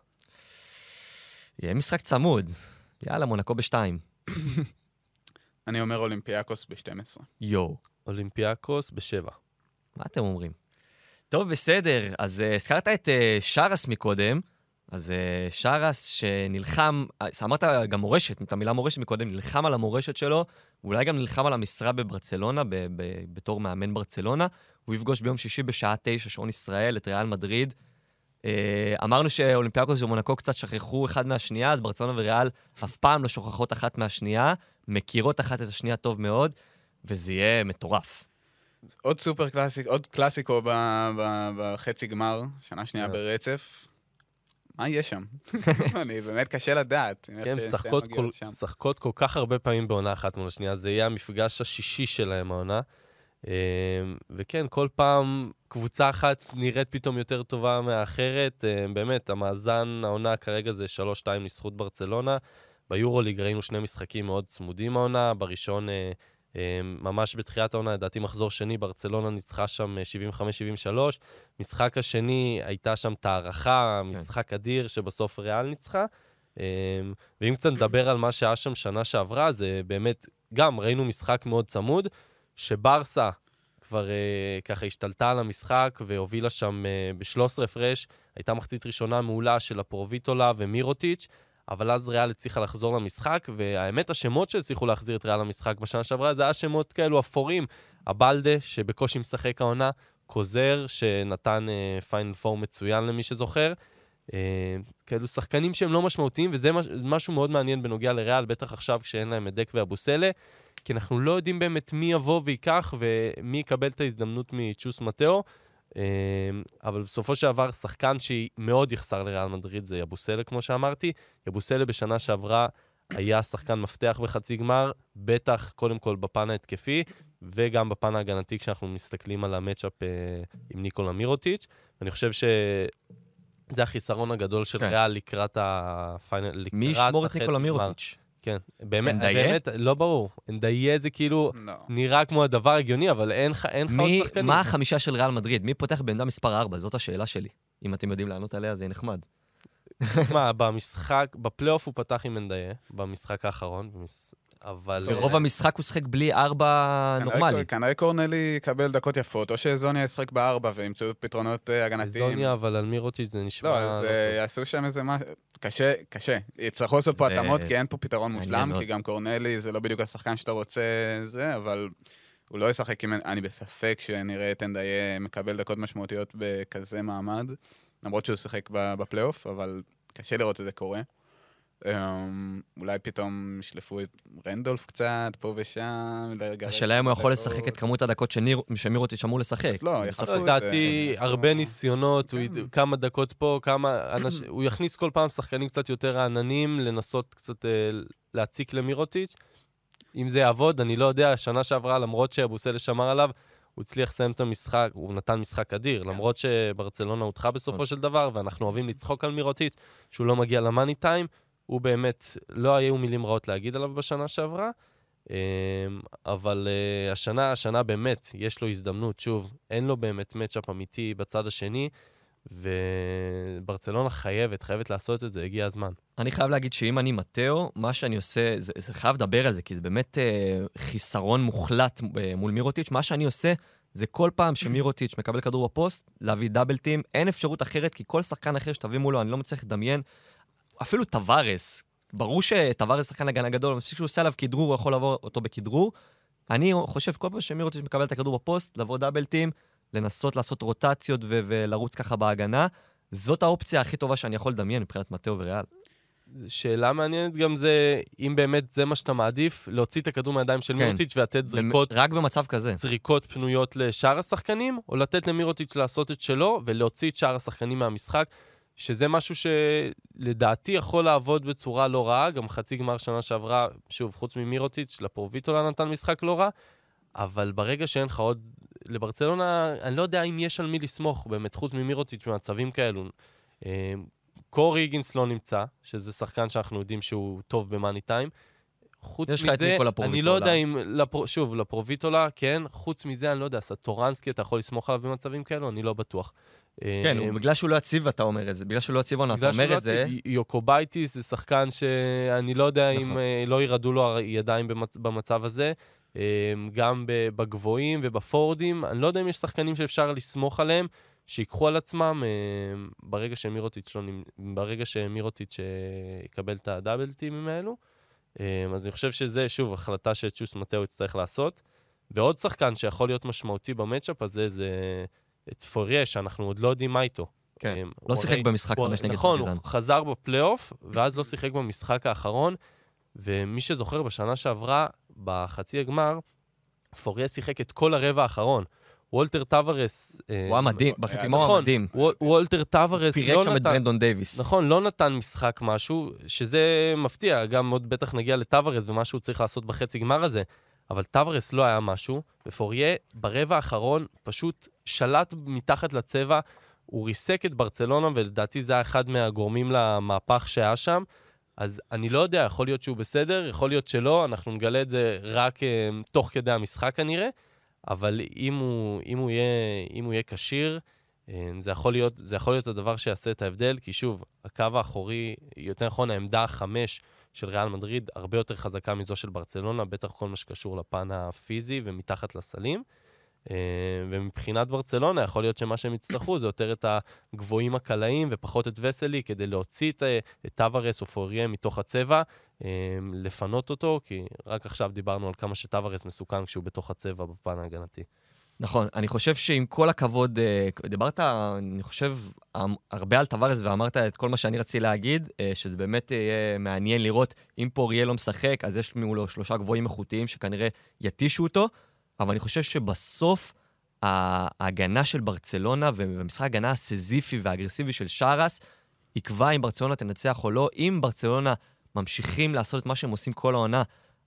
יהיה משחק צמוד. יאללה, מונקו בשתיים. אני אומר אולימפיאקוס ב-12. יואו. אולימפיאקוס בשבע. מה אתם אומרים? טוב, בסדר. אז uh, הזכרת את uh, שרס מקודם. אז uh, שרס שנלחם, uh, אמרת גם מורשת, את המילה מורשת מקודם, נלחם על המורשת שלו, ואולי גם נלחם על המשרה בברצלונה, ב- ב- בתור מאמן ברצלונה. הוא יפגוש ביום שישי בשעה תשע, שעון ישראל, את ריאל מדריד. Uh, אמרנו שאולימפיאקוס ומונקו קצת שכחו אחד מהשנייה, אז ברצלונה וריאל אף פעם לא שוכחות אחת מהשנייה, מכירות אחת את השנייה טוב מאוד, וזה יהיה מטורף. עוד סופר קלאסיק, עוד קלאסיקו בחצי גמר, שנה שנייה. ברצף. מה יהיה שם? אני באמת קשה לדעת. כן, משחקות כל. משחקות כל כך הרבה פעמים בעונה אחת מול השנייה, זה יהיה המפגש השישי שלהם העונה. אמ, וכן, כל פעם קבוצה אחת נראית פתאום יותר טובה מהאחרת. אמ, באמת, המאזן העונה כרגע זה 3-2 לזכות ברצלונה. ביורוליג ראינו שני משחקים מאוד צמודים העונה. בראשון, אה, ממש בתחילת העונה, לדעתי מחזור שני, ברצלונה ניצחה שם אה, 75-73. משחק השני, הייתה שם את ההערכה, משחק אדיר, שבסוף ריאל ניצחה. אה, ואם קצת נדבר על מה שהיה שם שנה שעברה, זה באמת, גם ראינו משחק מאוד צמוד, שברסה כבר אה, ככה השתלטה על המשחק והובילה שם אה, ב-13 הפרש. הייתה מחצית ראשונה מעולה של הפרוביטולה ומירוטיץ', אבל אז ריאל הצליחה לחזור למשחק, והאמת, השמות שהצליחו להחזיר את ריאל למשחק בשנה שעברה, זה היה שמות כאלו אפורים. הבלדה, שבקושי משחק העונה, קוזר, שנתן פיינל פור מצוין למי שזוכר. אה, כאלו שחקנים שהם לא משמעותיים, וזה מש, משהו מאוד מעניין בנוגע לריאל, בטח עכשיו כשאין להם את דק ואבוסלה, כי אנחנו לא יודעים באמת מי יבוא וייקח ומי יקבל את ההזדמנות מצ'וס מטאו. אה, אבל בסופו של דבר, שחקן שמאוד יחסר לריאל מדריד זה יבוסלה, כמו שאמרתי. יבוסלה בשנה שעברה היה שחקן מפתח בחצי גמר, בטח קודם כל בפן ההתקפי, וגם בפן ההגנתי כשאנחנו מסתכלים על המצ'אפ אה, עם ניקולה מירוטיץ'. אני חושב שזה החיסרון הגדול של כן. ריאל לקראת הפיינל, לקראת מי ישמור את החצי ניקולה. מירוטיץ'? כן, באמת, אנדיה? באמת, לא ברור. אנדיה זה כאילו לא. נראה כמו הדבר הגיוני, אבל אין לך עוד שחקנים. מה החמישה של ריאל מדריד? מי פותח בעמדה מספר 4? זאת השאלה שלי. אם אתם יודעים לענות עליה, זה נחמד. מה, במשחק, בפלייאוף הוא פתח עם אנדיה, במשחק האחרון, במש- אבל... ברוב המשחק הוא שיחק בלי 4 כנראה- נורמלי. כנראה קורנלי יקבל דקות יפות, או שזוניה ישחק בארבע וימצאו פתרונות אה, הגנתיים. זוניה, אבל על מירוטיץ' זה נשמע... לא, אז לא אה. יעשו שם איזה משהו, קשה, קשה. יצטרכו לעשות פה התאמות, כי אין פה פתרון מושלם. כי גם קורנלי זה לא בדיוק השחקן שאתה רוצה זה, אבל הוא לא ישחק עם... אני בספק שנראה את אנדיה מקבל דקות משמעותיות בכזה מעמד, למרות שהוא שיחק ב- בפלייאוף, אבל קשה לראות את זה קורה. אמ, אולי פתאום ישלפו את רנדולף קצת, פה ושם. השאלה אם הוא יכול. לשחק את כמות הדקות שניר- שמירוטיץ' אמור לשחק. אז לא, יחלפו את לדעתי, זה, הרבה ניסיונות, כן. כמה דקות פה, כמה. הוא יכניס כל פעם שחקנים קצת יותר רעננים, לנסות קצת אה, להציק למירוטיץ'. אם זה יעבוד, אני לא יודע, שנה שעברה, למרות שאבוסלה שמר עליו, הוא הצליח לסיים את המשחק, הוא נתן משחק אדיר, כן. למרות שברצלונה הודחה בסופו של דבר, ואנחנו אוהבים לצחוק על מירוטיץ', שהוא לא מגיע למאני טיים, הוא באמת, לא היו מילים רעות להגיד עליו בשנה שעברה, אמ, אבל אה, השנה, השנה באמת, יש לו הזדמנות, שוב, אין לו באמת מצ'אפ אמיתי בצד השני, וברצלונה חייבת, חייבת לעשות את זה, הגיע הזמן. אני חייב להגיד שאם אני מטאו, מה שאני עושה, זה, זה חייב לדבר על זה, כי זה באמת אה, חיסרון מוחלט אה, מול מירוטיץ'. מה שאני עושה, זה כל פעם שמירוטיץ' מקבל כדור בפוסט, להביא double team, אין אפשרות אחרת, כי כל שחקן אחר שתביא מולו, אני לא מצליח לדמיין. אפילו טווארס, ברור שטווארס שחקן הגנה גדול, מספיק שהוא עושה עליו כדרור, הוא יכול לעבור אותו בכדרור. אני חושב, כל פעם שמירוטיץ' מקבל את הכדור בפוסט, לבוא double team, לנסות לעשות רוטציות ו- ולרוץ ככה בהגנה, זאת האופציה הכי טובה שאני יכול לדמיין מבחינת מטאו וריאל. שאלה מעניינת גם זה, אם באמת זה מה שאתה מעדיף, להוציא את הכדור מהידיים של כן. מירוטיץ' ולתת זריקות, רק במצב כזה. זריקות פנויות לשאר השחקנים, או לתת למירוטיץ' לעשות את שלו ולהוציא את שאר השחקנים מהמשחק, שזה משהו שלדעתי יכול לעבוד בצורה לא רעה, גם חצי גמר שנה שעברה, שוב, חוץ ממירוטיץ', לפרוביטולה נתן משחק לא רע, אבל ברגע שאין לך עוד... לברצלונה, אני לא יודע אם יש על מי לסמוך באמת, חוץ ממירוטיץ' במצבים כאלו. אה, קורי היגינס לא נמצא, שזה שחקן שאנחנו יודעים שהוא טוב במאני טיים. חוץ יש לך את מזה, אני. לא יודע אם, לפר... שוב, לפרוביטולה, כן, חוץ מזה, אני לא יודע, סטורנסקי, אתה יכול לסמוך עליו במצבים כאלו? אני לא בטוח. כן, אה, הוא- בגלל שהוא לא יציב, אתה אומר את זה. בגלל שהוא לא יציב עונה, אתה אומר לא את זה. יוקובייטיס זה שחקן שאני לא יודע נכון. אם אה, לא ירעדו לו הידיים במצ- במצב הזה. אה, גם בגבוהים ובפורדים, אני לא יודע אם יש שחקנים שאפשר לסמוך עליהם, שיקחו על עצמם אה, ברגע שמירוטיץ' לא ברגע שמירוטיץ' אה, יקבל את הדאבל טימים האלו. אה, אז אני חושב שזה, שוב, החלטה שצ'וס מטאו יצטרך לעשות. ועוד שחקן שיכול להיות משמעותי במצ'אפ הזה זה את פוריה, שאנחנו עוד לא יודעים מה איתו. כן, אה, לא שיחק הרי- במשחק הוא- חמש נגד נכון, פרטיזן. הוא חזר בפלייאוף, ואז לא שיחק במשחק האחרון, ומי שזוכר, בשנה שעברה, בחצי הגמר, פוריה שיחק את כל הרבע האחרון. וולטר טוורס... אה, הוא היה מדהים, בחצי גמר הוא נכון, מדהים. וול- וולטר טוורס פירק לא שם את נתן... ברנדון דייוויס. נכון, לא נתן משחק משהו, שזה מפתיע, גם עוד בטח נגיע לטוורס ומה שהוא צריך לעשות בחצי גמר הזה, אבל טוורס לא היה משהו, ופוריה ברבע האחרון פשוט שלט מתחת לצבע, הוא ריסק את ברצלונה, ולדעתי זה היה אחד מהגורמים למהפך שהיה שם. אז אני לא יודע, יכול להיות שהוא בסדר, יכול להיות שלא, אנחנו נגלה את זה רק uh, תוך כדי המשחק כנראה, אבל אם הוא, אם הוא יהיה, כשיר, אה, זה יכול, להיות, זה יכול להיות הדבר שיעשה את ההבדל, כי שוב, הקו האחורי, יותר נכון, העמדה החמש של ריאל מדריד הרבה יותר חזקה מזו של ברצלונה, בטח כל מה שקשור לפן הפיזי ומתחת לסלים. אה, ומבחינת ברצלונה, יכול להיות שמה שהם יצטרכו זה יותר את הגבוהים הקלעיים ופחות את וסלי, כדי להוציא את, אה, את טוורס או פוריה מתוך הצבע, אה, לפנות אותו, כי רק עכשיו דיברנו על כמה שטוורס מסוכן כשהוא בתוך הצבע בפן ההגנתי. נכון, אני חושב שעם כל הכבוד, אה, דיברת, אני חושב, המ- הרבה על טווארס ואמרת את כל מה שאני רציתי להגיד, אה, שזה באמת יהיה מעניין לראות אם פוריה לא משחק, אז יש מולו שלושה גבוהים איכותיים שכנראה יתישו אותו, אבל אני חושב שבסוף ההגנה של ברצלונה ומשחק ההגנה הסיזיפי והאגרסיבי של שאראס יקבע אם ברצלונה תנצח או לא. אם ברצלונה ממשיכים לעשות את מה שהם עושים כל העונה,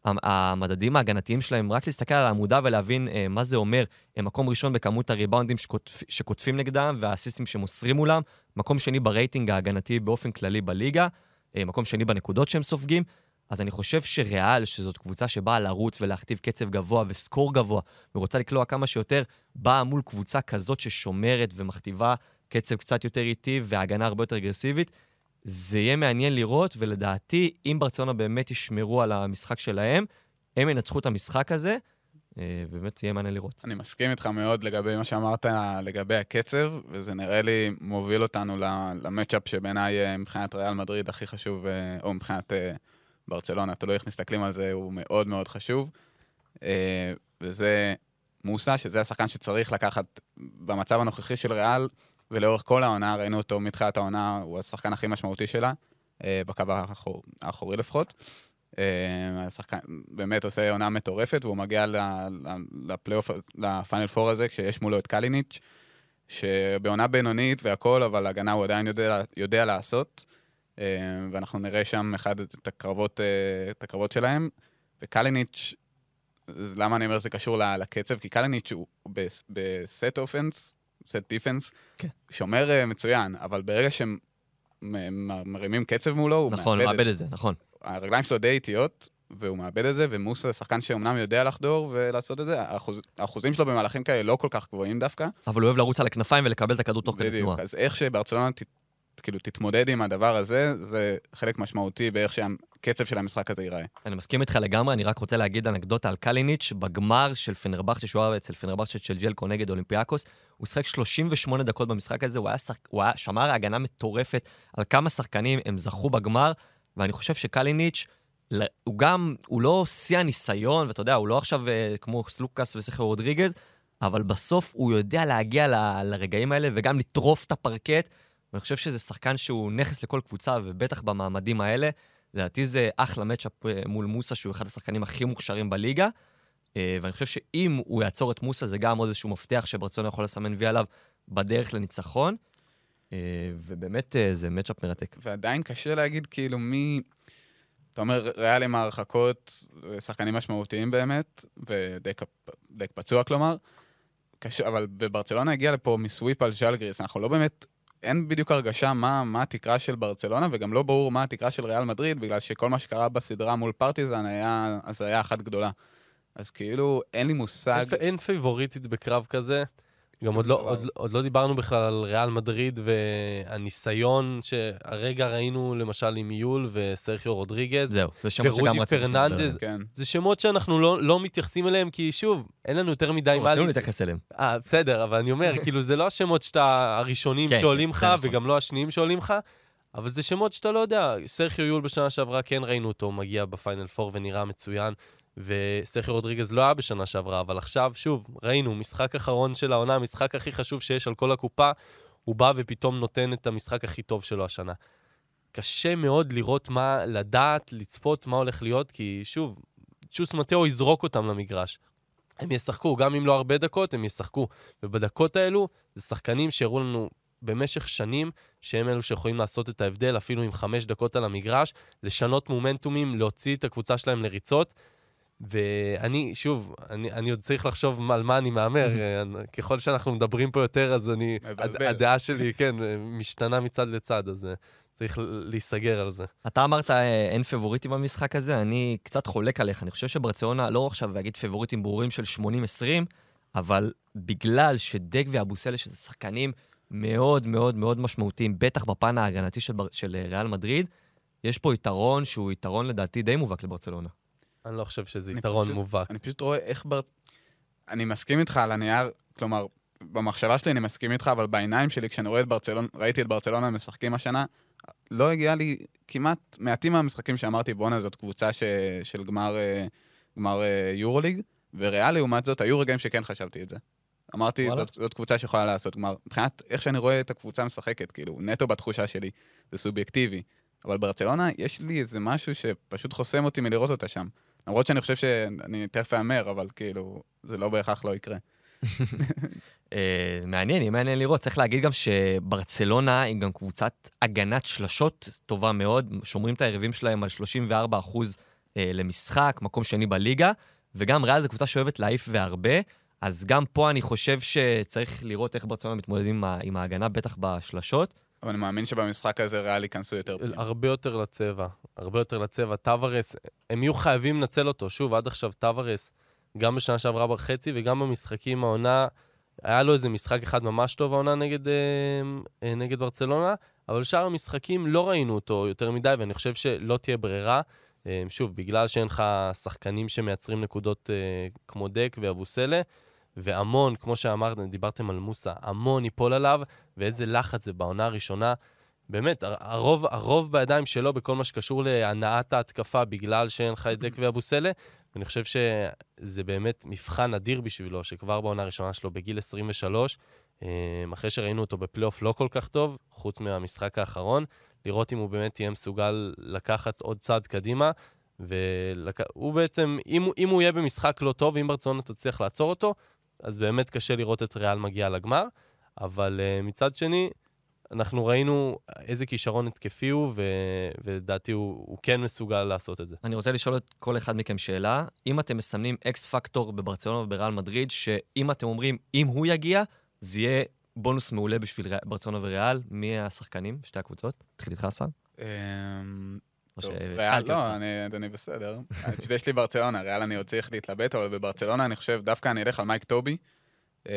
המדדים ההגנתיים שלהם, רק להסתכל על העמודה ולהבין אה, מה זה אומר. הם מקום ראשון בכמות הריבאונדים שקוטפ, שקוטפים נגדם והאסיסטים שמוסרים מולם, מקום שני ברייטינג ההגנתי באופן כללי בליגה, אה, מקום שני בנקודות שהם סופגים. אז אני חושב שריאל, שזאת קבוצה שבאה לרוץ ולהכתיב קצב גבוה ו score גבוה, ורוצה לקלוע כמה שיותר, באה מול קבוצה כזאת ששומרת ומכתיבה קצב קצת יותר איטי והגנה הרבה יותר אגרסיבית. זה יהיה מעניין לראות, ולדעתי, אם ברצלונה באמת ישמרו על המשחק שלהם, הם ינצחו את המשחק הזה, אה, באמת יהיה מעניין לראות. אני מסכים איתך מאוד לגבי מה שאמרת לגבי הקצב, וזה נראה לי מוביל אותנו למצ'אפ שבעיניי אה, מבחינת ריאל מדריד הכי חשוב, אה, או מבחינת ברצלונה, תלוי איך מסתכלים על זה, הוא מאוד מאוד חשוב. וזה מוסה, שזה השחקן שצריך לקחת במצב הנוכחי של ריאל, ולאורך כל העונה, ראינו אותו מתחילת העונה, הוא השחקן הכי משמעותי שלה, אה, בקו האחור, האחורי לפחות. אה, השחקן באמת עושה עונה מטורפת, והוא מגיע לפלייאוף, לפיינל פור הזה, כשיש מולו את קליניץ', שבעונה בינונית והכל, אבל הגנה הוא עדיין יודע, יודע לעשות. אה, ואנחנו נראה שם אחד את הקרבות, את הקרבות שלהם. וקליניץ', אז למה אני אומר שזה קשור לקצב? כי קליניץ' הוא בס- ב set offense, set defense, כן. שומר אה, מצוין, אבל ברגע שהם מרימים קצב מולו, הוא נכון, הוא מאבד את זה, נכון. הרגליים שלו די איטיות, והוא מאבד את זה, ומוסה זה שחקן שאומנם יודע לחדור ולעשות את זה, האחוז, האחוזים שלו במהלכים כאלה לא כל כך גבוהים דווקא. אבל הוא אוהב לרוץ על הכנפיים ולקבל את הכדור תוך כדי בדיוק. תנועה. אז איך שברצלונה ת, כאילו תתמודד עם הדבר הזה, זה חלק משמעותי באיך שהקצב של המשחק הזה ייראה. אני מסכים איתך לגמרי, אני רק רוצה להגיד אנקדוטה על קליניץ', בגמר של פנרבכצ'ה, שהוא היה אצל פנרבכצ'ה של ז'ליקו נגד אולימפיאקוס, הוא שיחק 38 דקות במשחק הזה, הוא היה, שח... הוא היה שומר הגנה מטורפת על כמה שחקנים הם זכו בגמר, ואני חושב שקליניץ', הוא גם, הוא לא שיא הניסיון, ואתה יודע, הוא לא עכשיו אה, כמו סלוקאס וסרחיו רודריגז, אבל בסוף הוא יודע להגיע ל- לרגעים האלה וגם לטרוף את הפרקט, ואני חושב שזה שחקן שהוא נכס לכל קבוצה, ובטח במעמדים האלה. לדעתי זה אחלה מצ'אפ אה, מול מוסה, שהוא אחד השחקנים הכי מוכשרים בליגה. אה, ואני חושב שאם הוא יעצור את מוסה, זה גם עוד איזשהו מפתח שברצלונה יכול לסמן וי עליו בדרך לניצחון. אה, ובאמת זה מצ'אפ מרתק. ועדיין קשה להגיד כאילו מי... אתה אומר, ריאל עם ההרחקות, שחקנים משמעותיים באמת, ודי פצוע כלומר. קשה, אבל בברצלונה הגיע לפה מ sweep על ז'לגיריס, אנחנו לא באמת, אין בדיוק הרגשה מה, מה התקרה של ברצלונה, וגם לא ברור מה התקרה של ריאל מדריד, בגלל שכל מה שקרה בסדרה מול פרטיזן היה הזיה אחת גדולה. אז כאילו, אין לי מושג... אין, אין פייבוריטית בקרב כזה. גם עוד לא, עוד, עוד לא דיברנו בכלל על ריאל מדריד והניסיון שהרגע ראינו למשל עם יול וסרחיו רודריגז. זהו, זה שמות שגם רציתי. פרננדז, כן. זה שמות שאנחנו לא, לא מתייחסים אליהם, כי שוב, אין לנו יותר מדי לא, מה... לא, להתייחס אליהם. אה, בסדר, אבל אני אומר, כאילו, זה לא השמות שאתה הראשונים כן, שעולים לך, נכון. וגם לא השניים שעולים לך, אבל זה שמות שאתה לא יודע. סרחיו יול בשנה שעברה, כן ראינו אותו מגיע בפיינל פור ונראה מצוין. וסכר רודריגז לא היה בשנה שעברה, אבל עכשיו, שוב, ראינו, משחק אחרון של העונה, המשחק הכי חשוב שיש על כל הקופה, הוא בא ופתאום נותן את המשחק הכי טוב שלו השנה. קשה מאוד לראות מה, לדעת, לצפות מה הולך להיות, כי שוב, צ'וס מטאו יזרוק אותם למגרש. הם ישחקו, גם אם לא הרבה דקות, הם ישחקו. ובדקות האלו, זה שחקנים שהראו לנו במשך שנים שהם אלו שיכולים לעשות את ההבדל, אפילו עם חמש דקות על המגרש, לשנות מומנטומים, להוציא את הקבוצה שלהם לריצות. ואני, שוב, אני, אני עוד צריך לחשוב על מה אני מהמר. ככל שאנחנו מדברים פה יותר, אז אני, הד, הדעה שלי, כן, משתנה מצד לצד, אז אה, צריך להיסגר על זה. אתה אמרת אה, אין פבוריטים במשחק הזה, אני קצת חולק עליך. אני חושב שברציונה, לא עכשיו להגיד פבוריטים ברורים של 80-20, אבל בגלל שדג ואבוסלה, שזה שחקנים מאוד מאוד מאוד משמעותיים, בטח בפן ההגנתי של, של אה, ריאל מדריד, יש פה יתרון שהוא יתרון לדעתי די מובהק לברצלונה. אני לא חושב שזה יתרון פשוט, מובהק. אני פשוט רואה איך בר... אני מסכים איתך על הנייר, כלומר, במחשבה שלי אני מסכים איתך, אבל בעיניים שלי, כשאני רואה את ברצלונה, ראיתי את ברצלונה משחקים השנה, לא הגיע לי כמעט מעטים מהמשחקים שאמרתי, בואנה, זאת קבוצה ש... של גמר, אה, גמר אה, יורוליג, וריאל לעומת זאת, היו רגעים שכן חשבתי את זה. אמרתי, זאת, זאת קבוצה שיכולה לעשות. כלומר, מבחינת איך שאני רואה את הקבוצה משחקת, כאילו, נטו בתחושה שלי, זה סובייקטיבי. אבל ברצלונה, יש לי איזה משהו שפשוט חוסם אותי מלראות אותה שם. למרות שאני חושב שאני תכף אאמר, אבל כאילו, זה לא בהכרח לא יקרה. אה, מעניין, יהיה מעניין לראות. צריך להגיד גם שברצלונה היא גם קבוצת הגנת שלשות טובה מאוד, שומרים את היריבים שלהם על 34 אחוז אה, למשחק, מקום שני בליגה, וגם ריאל זו קבוצה שאוהבת להעיף והרבה, אז גם פה אני חושב שצריך לראות איך ברצלונה מתמודדים עם ההגנה, בטח בשלשות. אבל אני מאמין שבמשחק הזה ריאל ייכנסו יותר פנימה. הרבה יותר לצבע, הרבה יותר לצבע. טוורס, הם יהיו חייבים לנצל אותו. שוב, עד עכשיו טוורס, גם בשנה שעברה בחצי וגם במשחקים העונה, היה לו איזה משחק אחד ממש טוב העונה נגד, אה, אה, נגד ברצלונה, אבל שאר המשחקים לא ראינו אותו יותר מדי, ואני חושב שלא תהיה ברירה. אה, שוב, בגלל שאין לך שחקנים שמייצרים נקודות כמו דק ואבוסלה, והמון, כמו שאמרתם, דיברתם על מוסה, המון ייפול עליו, ואיזה לחץ זה בעונה הראשונה. באמת, הרוב, הרוב בידיים שלו בכל מה שקשור להנעת ההתקפה בגלל שאין לך את דק ואבוסלה, ואני חושב שזה באמת מבחן אדיר בשבילו, שכבר בעונה הראשונה שלו בגיל 23, אה, אחרי שראינו אותו בפלייאוף לא כל כך טוב, חוץ מהמשחק האחרון, לראות אם הוא באמת יהיה מסוגל לקחת עוד צעד קדימה, והוא בעצם, אם, אם הוא יהיה במשחק לא טוב, אם ברצונה תצליח לעצור אותו, אז באמת קשה לראות את ריאל מגיע לגמר, אבל uh, מצד שני, אנחנו ראינו איזה כישרון התקפי הוא. ולדעתי הוא, הוא כן מסוגל לעשות את זה. אני רוצה לשאול את כל אחד מכם שאלה. אם אתם מסמנים אקס פקטור בברצלונה ובריאל מדריד, שאם אתם אומרים, אם הוא יגיע, זה יהיה בונוס מעולה בשביל ברצלונה וריאל, מי השחקנים, שתי הקבוצות? תתחיל איתך, השר. אמ, ריאל, לא, אני בסדר. פשוט יש לי ברצלונה, ריאל אני עוד צריך להתלבט, אבל בברצלונה אני חושב, דווקא אני אלך על מייק טובי, אמ,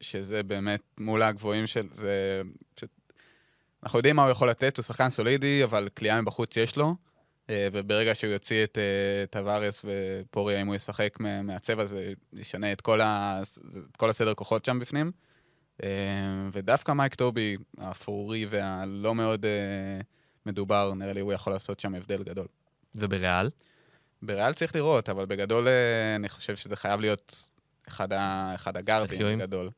שזה באמת מול הגבוהים של... זה... אנחנו יודעים מה הוא יכול לתת, הוא שחקן סולידי, אבל כליאה מבחוץ יש לו, אה, וברגע שהוא יוציא את אה, טווארס ופוריה, אם הוא ישחק מהצבע, זה ישנה את כל, ה... את כל הסדר כוחות שם בפנים. אה, ודווקא מייק טובי, האפרורי והלא מאוד... מדובר, נראה לי הוא יכול לעשות שם הבדל גדול. ובריאל? בריאל צריך לראות, אבל בגדול אה, אני חושב שזה חייב להיות אחד, ה... אחד הגארדים גדול.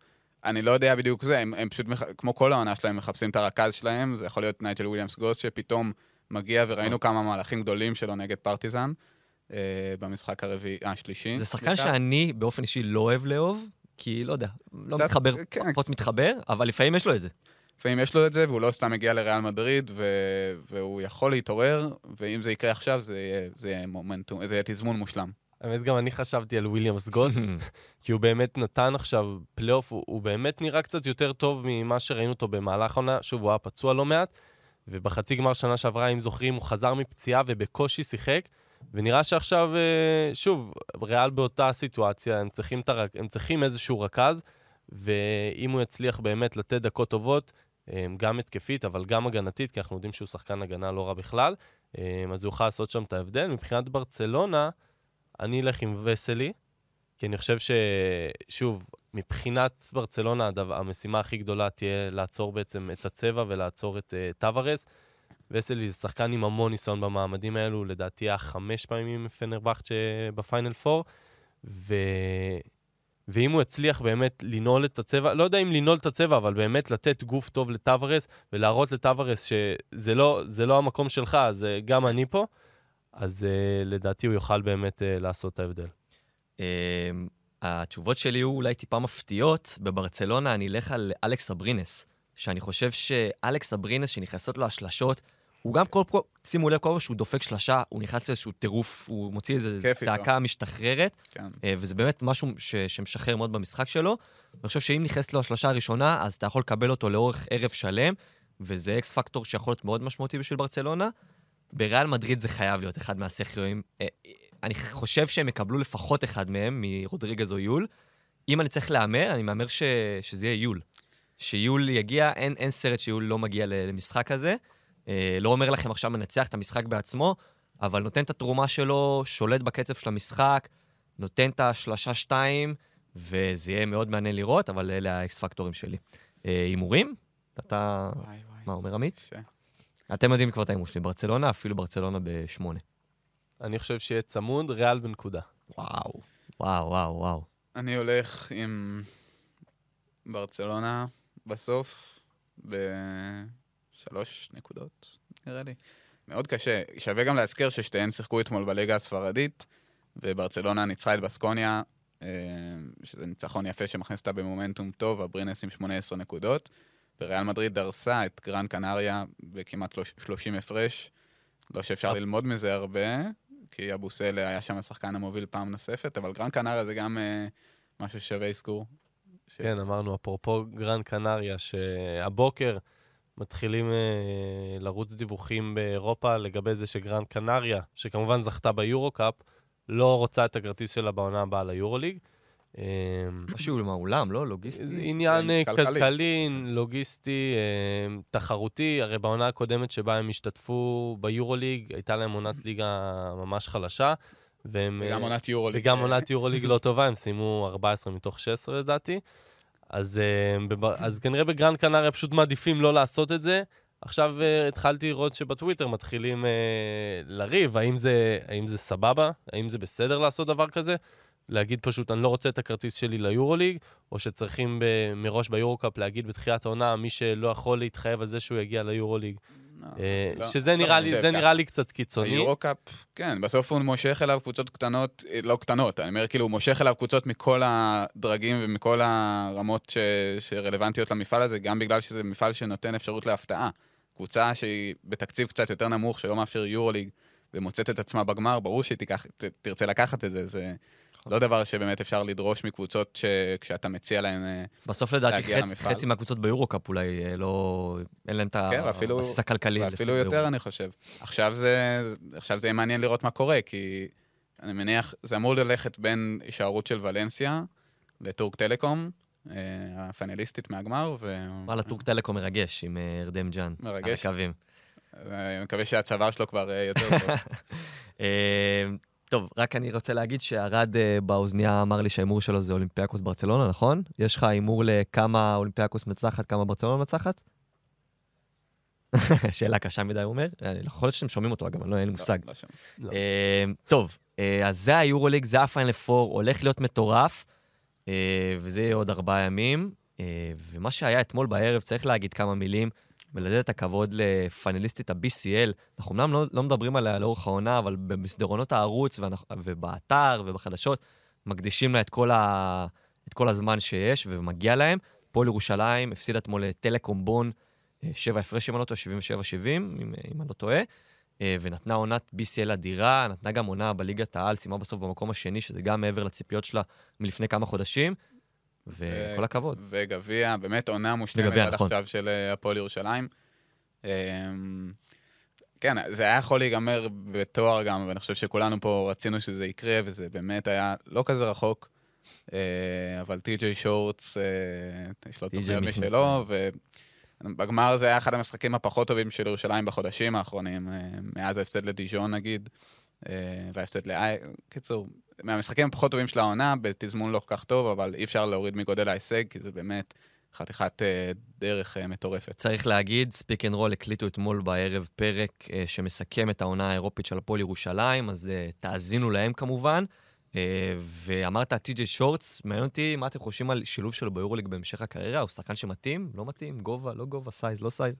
אני לא יודע בדיוק זה, הם, הם פשוט, מח... כמו כל העונה שלהם, מחפשים את הרכז שלהם, זה יכול להיות נייג'ל וויליאמס גוס, שפתאום מגיע, וראינו כמה מהלכים גדולים שלו נגד פרטיזן, אה, במשחק הרביעי, השלישי. זה שחקן סליחה. שאני באופן אישי לא אוהב לאהוב, כי לא יודע, לא מתחבר, כן, פחות מתחבר, אבל לפעמים יש לו את זה. לפעמים יש לו את זה, והוא לא סתם מגיע לריאל מדריד, ו... והוא יכול להתעורר, ואם זה יקרה עכשיו, זה יהיה, זה יהיה מומנטום, זה יהיה תזמון מושלם. האמת, גם אני חשבתי על וויליאמס גוס, כי הוא באמת נתן עכשיו פלייאוף, הוא, הוא באמת נראה קצת יותר טוב ממה שראינו אותו במהלך העונה. שוב, הוא היה פצוע לא מעט, ובחצי גמר שנה שעברה, אם זוכרים, הוא חזר מפציעה ובקושי שיחק, ונראה שעכשיו, אה, שוב, ריאל באותה סיטואציה, הם צריכים, את הרק, הם צריכים איזשהו רכז, ואם הוא יצליח באמת לתת דקות טובות, גם התקפית, אבל גם הגנתית, כי אנחנו יודעים שהוא שחקן הגנה לא רע בכלל, אה, אז הוא יוכל לעשות שם את ההבדל. מבחינת ברצלונה, אני אלך עם וסלי, כי אני חושב ששוב, מבחינת ברצלונה, הדבר, המשימה הכי גדולה תהיה לעצור בעצם את הצבע ולעצור את אה, טוורס. וסלי זה שחקן עם המון ניסיון במעמדים האלו, לדעתי היה חמש פעמים עם פנרבכצ'ה בפיינל פור, ו... ואם הוא יצליח באמת לנעול את הצבע, לא יודע אם לנעול את הצבע, אבל באמת לתת גוף טוב לטוורס, ולהראות לטוורס שזה לא, לא המקום שלך, זה גם אני פה, אז uh, לדעתי הוא יוכל באמת uh, לעשות את ההבדל. אמ, התשובות שלי יהיו אולי טיפה מפתיעות. בברצלונה אני אלך על אלכס אברינס, שאני חושב שאלכס אברינס, שנכנסות לו השלשות, הוא גם כל פעם, שימו לב, כל פעם שהוא דופק שלשה, הוא נכנס לאיזשהו טירוף, הוא מוציא איזו. צעקה משתחררת, כן. אה, וזה באמת משהו ש, שמשחרר מאוד במשחק שלו. אני חושב שאם נכנסת לו השלשה הראשונה, אז אתה יכול לקבל אותו לאורך ערב שלם, וזה אקס פקטור שיכול להיות מאוד משמעותי בשביל ברצלונה. בריאל מדריד זה חייב להיות אחד מהסכיואים. אה, אני חושב שהם יקבלו לפחות אחד מהם, מרודריגז או יול. אם אני צריך להמר, אני מהמר ש... שזה יהיה יול. שיול יגיע, אין, אין סרט שיול לא מגיע למשחק הזה. אה, לא אומר לכם עכשיו מנצח את המשחק בעצמו, אבל נותן את התרומה שלו, שולט בקצב של המשחק, נותן את השלושה שתיים, וזה יהיה מאוד מעניין לראות, אבל אלה האקס פקטורים שלי. אה, הימורים? אתה... וואי, וואי. מה אומר עמית? קשה. אתם יודעים כבר את ההימור שלי, ברצלונה, אפילו ברצלונה בשמונה. אני חושב שיהיה צמוד, ריאל בנקודה. וואו, וואו, וואו, וואו. אני הולך עם ברצלונה בסוף בשלוש נקודות, נראה לי. מאוד קשה. שווה גם להזכיר ששתיהן שיחקו אתמול בליגה הספרדית, וברצלונה ניצחה את בסקוניה, אה, שזה ניצחון יפה שמכניס אותה במומנטום טוב, הברינס עם 18 נקודות. וריאל מדריד דרסה את גרן קנריה בכמעט 30 הפרש. לא שאפשר ללמוד מזה הרבה, כי אבוסלה היה שם השחקן המוביל פעם נוספת, אבל גרן קנריה זה גם אה, משהו ששווה אזכור. ש- כן, אמרנו, אפרופו גרן קנריה, שהבוקר מתחילים אה, לרוץ דיווחים באירופה לגבי זה שגרן קנריה, שכמובן זכתה ביורו-קאפ, לא רוצה את הכרטיס שלה בעונה הבאה ליורוליג. אה, משהו עם האולם, לא? לוגיסטי? זה עניין אה, כלכלי. כלכלי, לוגיסטי, אה, תחרותי. הרי בעונה הקודמת שבה הם השתתפו ביורוליג, הייתה להם עונת ליגה ממש חלשה. והם, וגם עונת יורו. וגם עונת יורוליג לא טובה, הם סיימו 14 מתוך 16 לדעתי. אז, אה, בב- אז כנראה בגרן קנריה פשוט מעדיפים לא לעשות את זה. עכשיו אה, התחלתי לראות שבטוויטר מתחילים אה, לריב, האם זה, האם זה סבבה, האם זה בסדר לעשות דבר כזה, להגיד פשוט, אני לא רוצה את הכרטיס שלי ליורוליג, או שצריכים ב- מראש ביורוקאפ להגיד בתחילת העונה, מי שלא יכול להתחייב על זה שהוא יגיע ליורוליג. אה, לא, שזה לא נראה לי, זה. נראה לי קצת קיצוני. היורו-קאפ, כן, בסוף הוא מושך אליו קבוצות קטנות, אה, לא קטנות, אני אומר, כאילו, הוא מושך אליו קבוצות מכל הדרגים ומכל הרמות ש, שרלוונטיות למפעל הזה, גם בגלל שזה מפעל שנותן אפשרות להפתעה. קבוצה שהיא בתקציב קצת יותר נמוך, שלא מאפשר יורוליג, ומוצאת את עצמה בגמר, ברור שהיא תיקח, ת, תרצה לקחת את זה, זה לא דבר שבאמת אפשר לדרוש מקבוצות שכשאתה מציע להן... אה, בסוף לדעתי חצי. חצי מהקבוצות ביורוקאפ אולי אה, לא... אין להם את כן, הבסיס הכלכלי. ואפילו יותר, אני חושב. עכשיו זה, עכשיו זה יהיה מעניין לראות מה קורה, כי אני מניח, זה אמור ללכת בין הישארות של ולנסיה לטורק טלקום, אה, הפאנליסטית מהגמר, ו... וואלה, טורק טלקום מרגש עם ארדם ג'אן. מרגש. על הקווים. אני מקווה שהצוואר שלו כבר יותר טוב. טוב, רק אני רוצה להגיד שערד אה, באוזנייה אמר לי שההימור שלו זה אולימפיאקוס ברצלונה, נכון? יש לך הימור לכמה אולימפיאקוס מנצחת, כמה ברצלונה מנצחת? שאלה קשה מדי, הוא אומר. אה, יכול להיות שאתם שומעים אותו, אגב, לא, אין לי מושג. לא, לא. לא. אה, טוב, אז זה היורוליג, זה הפיינל פור, הולך להיות מטורף, וזה יהיה עוד ארבעה ימים. ומה שהיה אתמול בערב, צריך להגיד כמה מילים, ולתת את הכבוד לפאנליסטית ה-BCL. אנחנו אמנם לא, לא מדברים עליה לאורך העונה, אבל במסדרונות הערוץ ואנחנו, ובאתר ובחדשות, מקדישים לה את כל, ה, את כל הזמן שיש, ומגיע להם. פועל ירושלים הפסיד אתמול לטלקום בון, אה, שבע הפרש, אם אני לא טועה, 77-70, אם, אם אני לא טועה, אה, ונתנה עונת BCL אדירה, נתנה גם עונה בליגת העל, סיימה בסוף במקום השני, שזה גם מעבר לציפיות שלה מלפני כמה חודשים, וכל הכבוד. וגביע, באמת עונה מושלמת עד נכון. עכשיו של אה, הפועל ירושלים. אמ, כן, זה היה יכול להיגמר בתואר גם, ואני חושב שכולנו פה רצינו שזה יקרה, וזה באמת היה לא כזה רחוק. אה, אבל טי.ג'יי שורטס, אה, יש לו תוכניות. משלו, ובגמר זה היה אחד המשחקים הפחות טובים של ירושלים בחודשים האחרונים, מאז ההפסד לדיז'ון נגיד, וההפסד לאי... קיצור, מהמשחקים הפחות טובים של העונה, בתזמון לא כל כך טוב, אבל אי אפשר להוריד מגודל ההישג, כי זה באמת חתיכת אה, דרך אה, מטורפת. צריך להגיד, ש Pick and Roll הקליטו אתמול בערב פרק שמסכם את העונה האירופית של הפועל ירושלים, אז תאזינו להם כמובן. ואמרת טי.ג'יי שורטס, מעניין אותי מה אתם חושבים על שילוב שלו ביורוליג בהמשך הקריירה, הוא שחקן שמתאים? לא מתאים? גובה? לא גובה? size? לא size?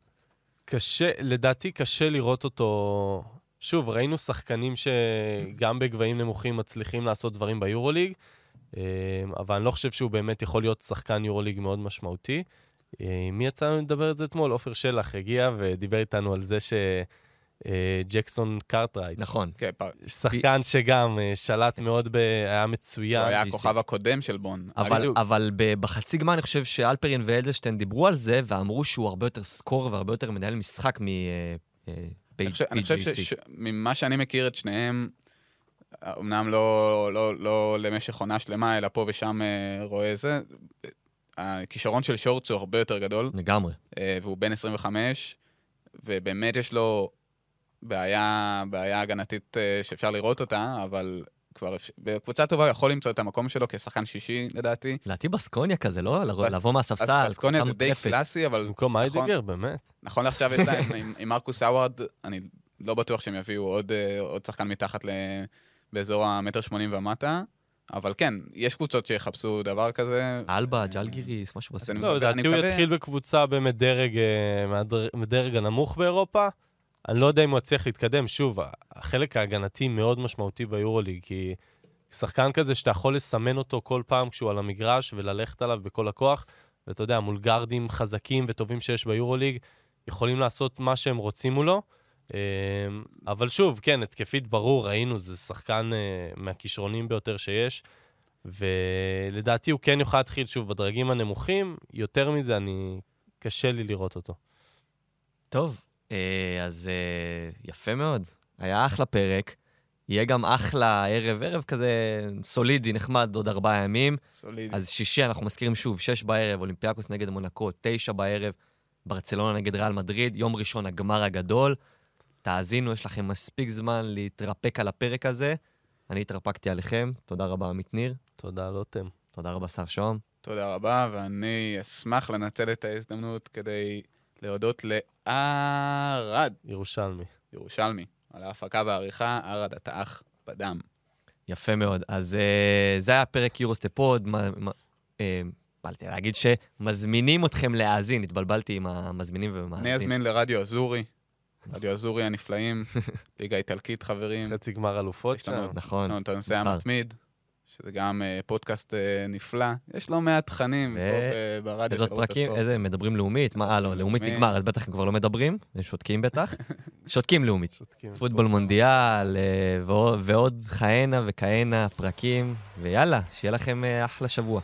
קשה, לדעתי קשה לראות אותו... שוב, ראינו שחקנים שגם בגבהים נמוכים מצליחים לעשות דברים ביורוליג, אה, אבל אני לא חושב שהוא באמת יכול להיות שחקן יורוליג מאוד משמעותי. אה, מי יצא לנו לדבר על זה אתמול? עופר שלח הגיע ודיבר איתנו על זה שג'קסון קרטרייט, נכון. כן, שחקן שגם אה, שלט מאוד, ב... היה הוא מצוין. היה GC. הכוכב הקודם של בון. אבל. אבל בחצי גמר אני חושב שאלפרין ואדלשטיין דיברו על זה, ואמרו שהוא הרבה יותר סקור והרבה יותר מנהל משחק מ... אה, אה, אני חושב-. שממה שאני מכיר את שניהם, אמנם לא, לא, לא למשך עונה שלמה, אלא פה ושם אה, רואה זה, הכישרון של שורטס הוא הרבה יותר גדול, לגמרי. אה, והוא בן 25, ובאמת יש לו בעיה, בעיה הגנתית אה, שאפשר לראות אותה, אבל כבר בקבוצה טובה הוא יכול למצוא את המקום שלו כשחקן שישי, לדעתי. לדעתי בסקוניה כזה, לא? לבוא- מהספסל, אסקוניה קבוצה זה די. קלאסי, אבל במקום נכון. איידיגר, באמת. נכון לעכשיו יש להם, עם, מרקוס האווארד, אני לא בטוח שהם יביאו עוד, אה, עוד שחקן מתחת ל... באזור המטר שמונים ומטה, אבל כן, יש קבוצות שיחפשו דבר כזה. אלבה, ג'לגיריס, משהו בסדר. אני לא, לדעתי הוא יתחיל בקבוצה באמת דרג, אה, הנמוך באירופה. אני לא יודע אם הוא יצליח להתקדם. שוב, החלק ההגנתי מאוד משמעותי ביורוליג, כי שחקן כזה שאתה יכול לסמן אותו כל פעם כשהוא על המגרש וללכת עליו בכל הכוח, ואתה יודע, מול גארדים חזקים וטובים שיש ביורוליג, יכולים לעשות מה שהם רוצים מולו. אה, אבל שוב, כן, התקפית ברור, ראינו, זה שחקן אה, מהכישרונים ביותר שיש. ולדעתי הוא כן יוכל להתחיל שוב בדרגים הנמוכים, יותר מזה אני... קשה לי לראות אותו. טוב, אז אה, יפה מאוד. היה אחלה פרק. יהיה גם אחלה ערב, ערב כזה סולידי, נחמד, עוד ארבעה ימים. סולידי. אז שישי, אנחנו מזכירים שוב, שש בערב, אולימפיאקוס נגד מונקו, תשע בערב, ברצלונה נגד ריאל מדריד, יום ראשון, הגמר הגדול. תאזינו, יש לכם מספיק זמן להתרפק על הפרק הזה. אני התרפקתי עליכם, תודה רבה, עמית ניר. תודה, לוטם. תודה רבה, שר שוהם. תודה רבה, ואני אשמח לנצל את ההזדמנות כדי להודות לערד, ירושלמי. ירושלמי, על ההפקה והעריכה, ערד אתה אח בדם. יפה מאוד. אז uh, זה היה פרק יורוסטפוד. מה- אה, להגיד שמזמינים אתכם להאזין, התבלבלתי עם המזמינים אני ומאזינים. אזמין לרדיו אזורי, רדיו אזורי הנפלאים, ליגה איטלקית חברים. חצי גמר אלופות שם. נכון. יש לנו את הנושא מחר. המתמיד, שזה גם אה, פודקאסט אה, נפלא. יש לא מעט תכנים ו- פה ב- ברדיו איזה עוד של ערוץ פרקים? הספורט. איזה, מדברים לאומית? מה, אה, לא, לאומית. נגמר, אז בטח הם כבר לא מדברים, הם שותקים בטח. שותקים לאומית. שותקים. פוטבול מונדיאל, אה, ועוד- ועוד כהנה וכהנה פרקים, ויאללה, שיהיה לכם אה, אחלה שבוע.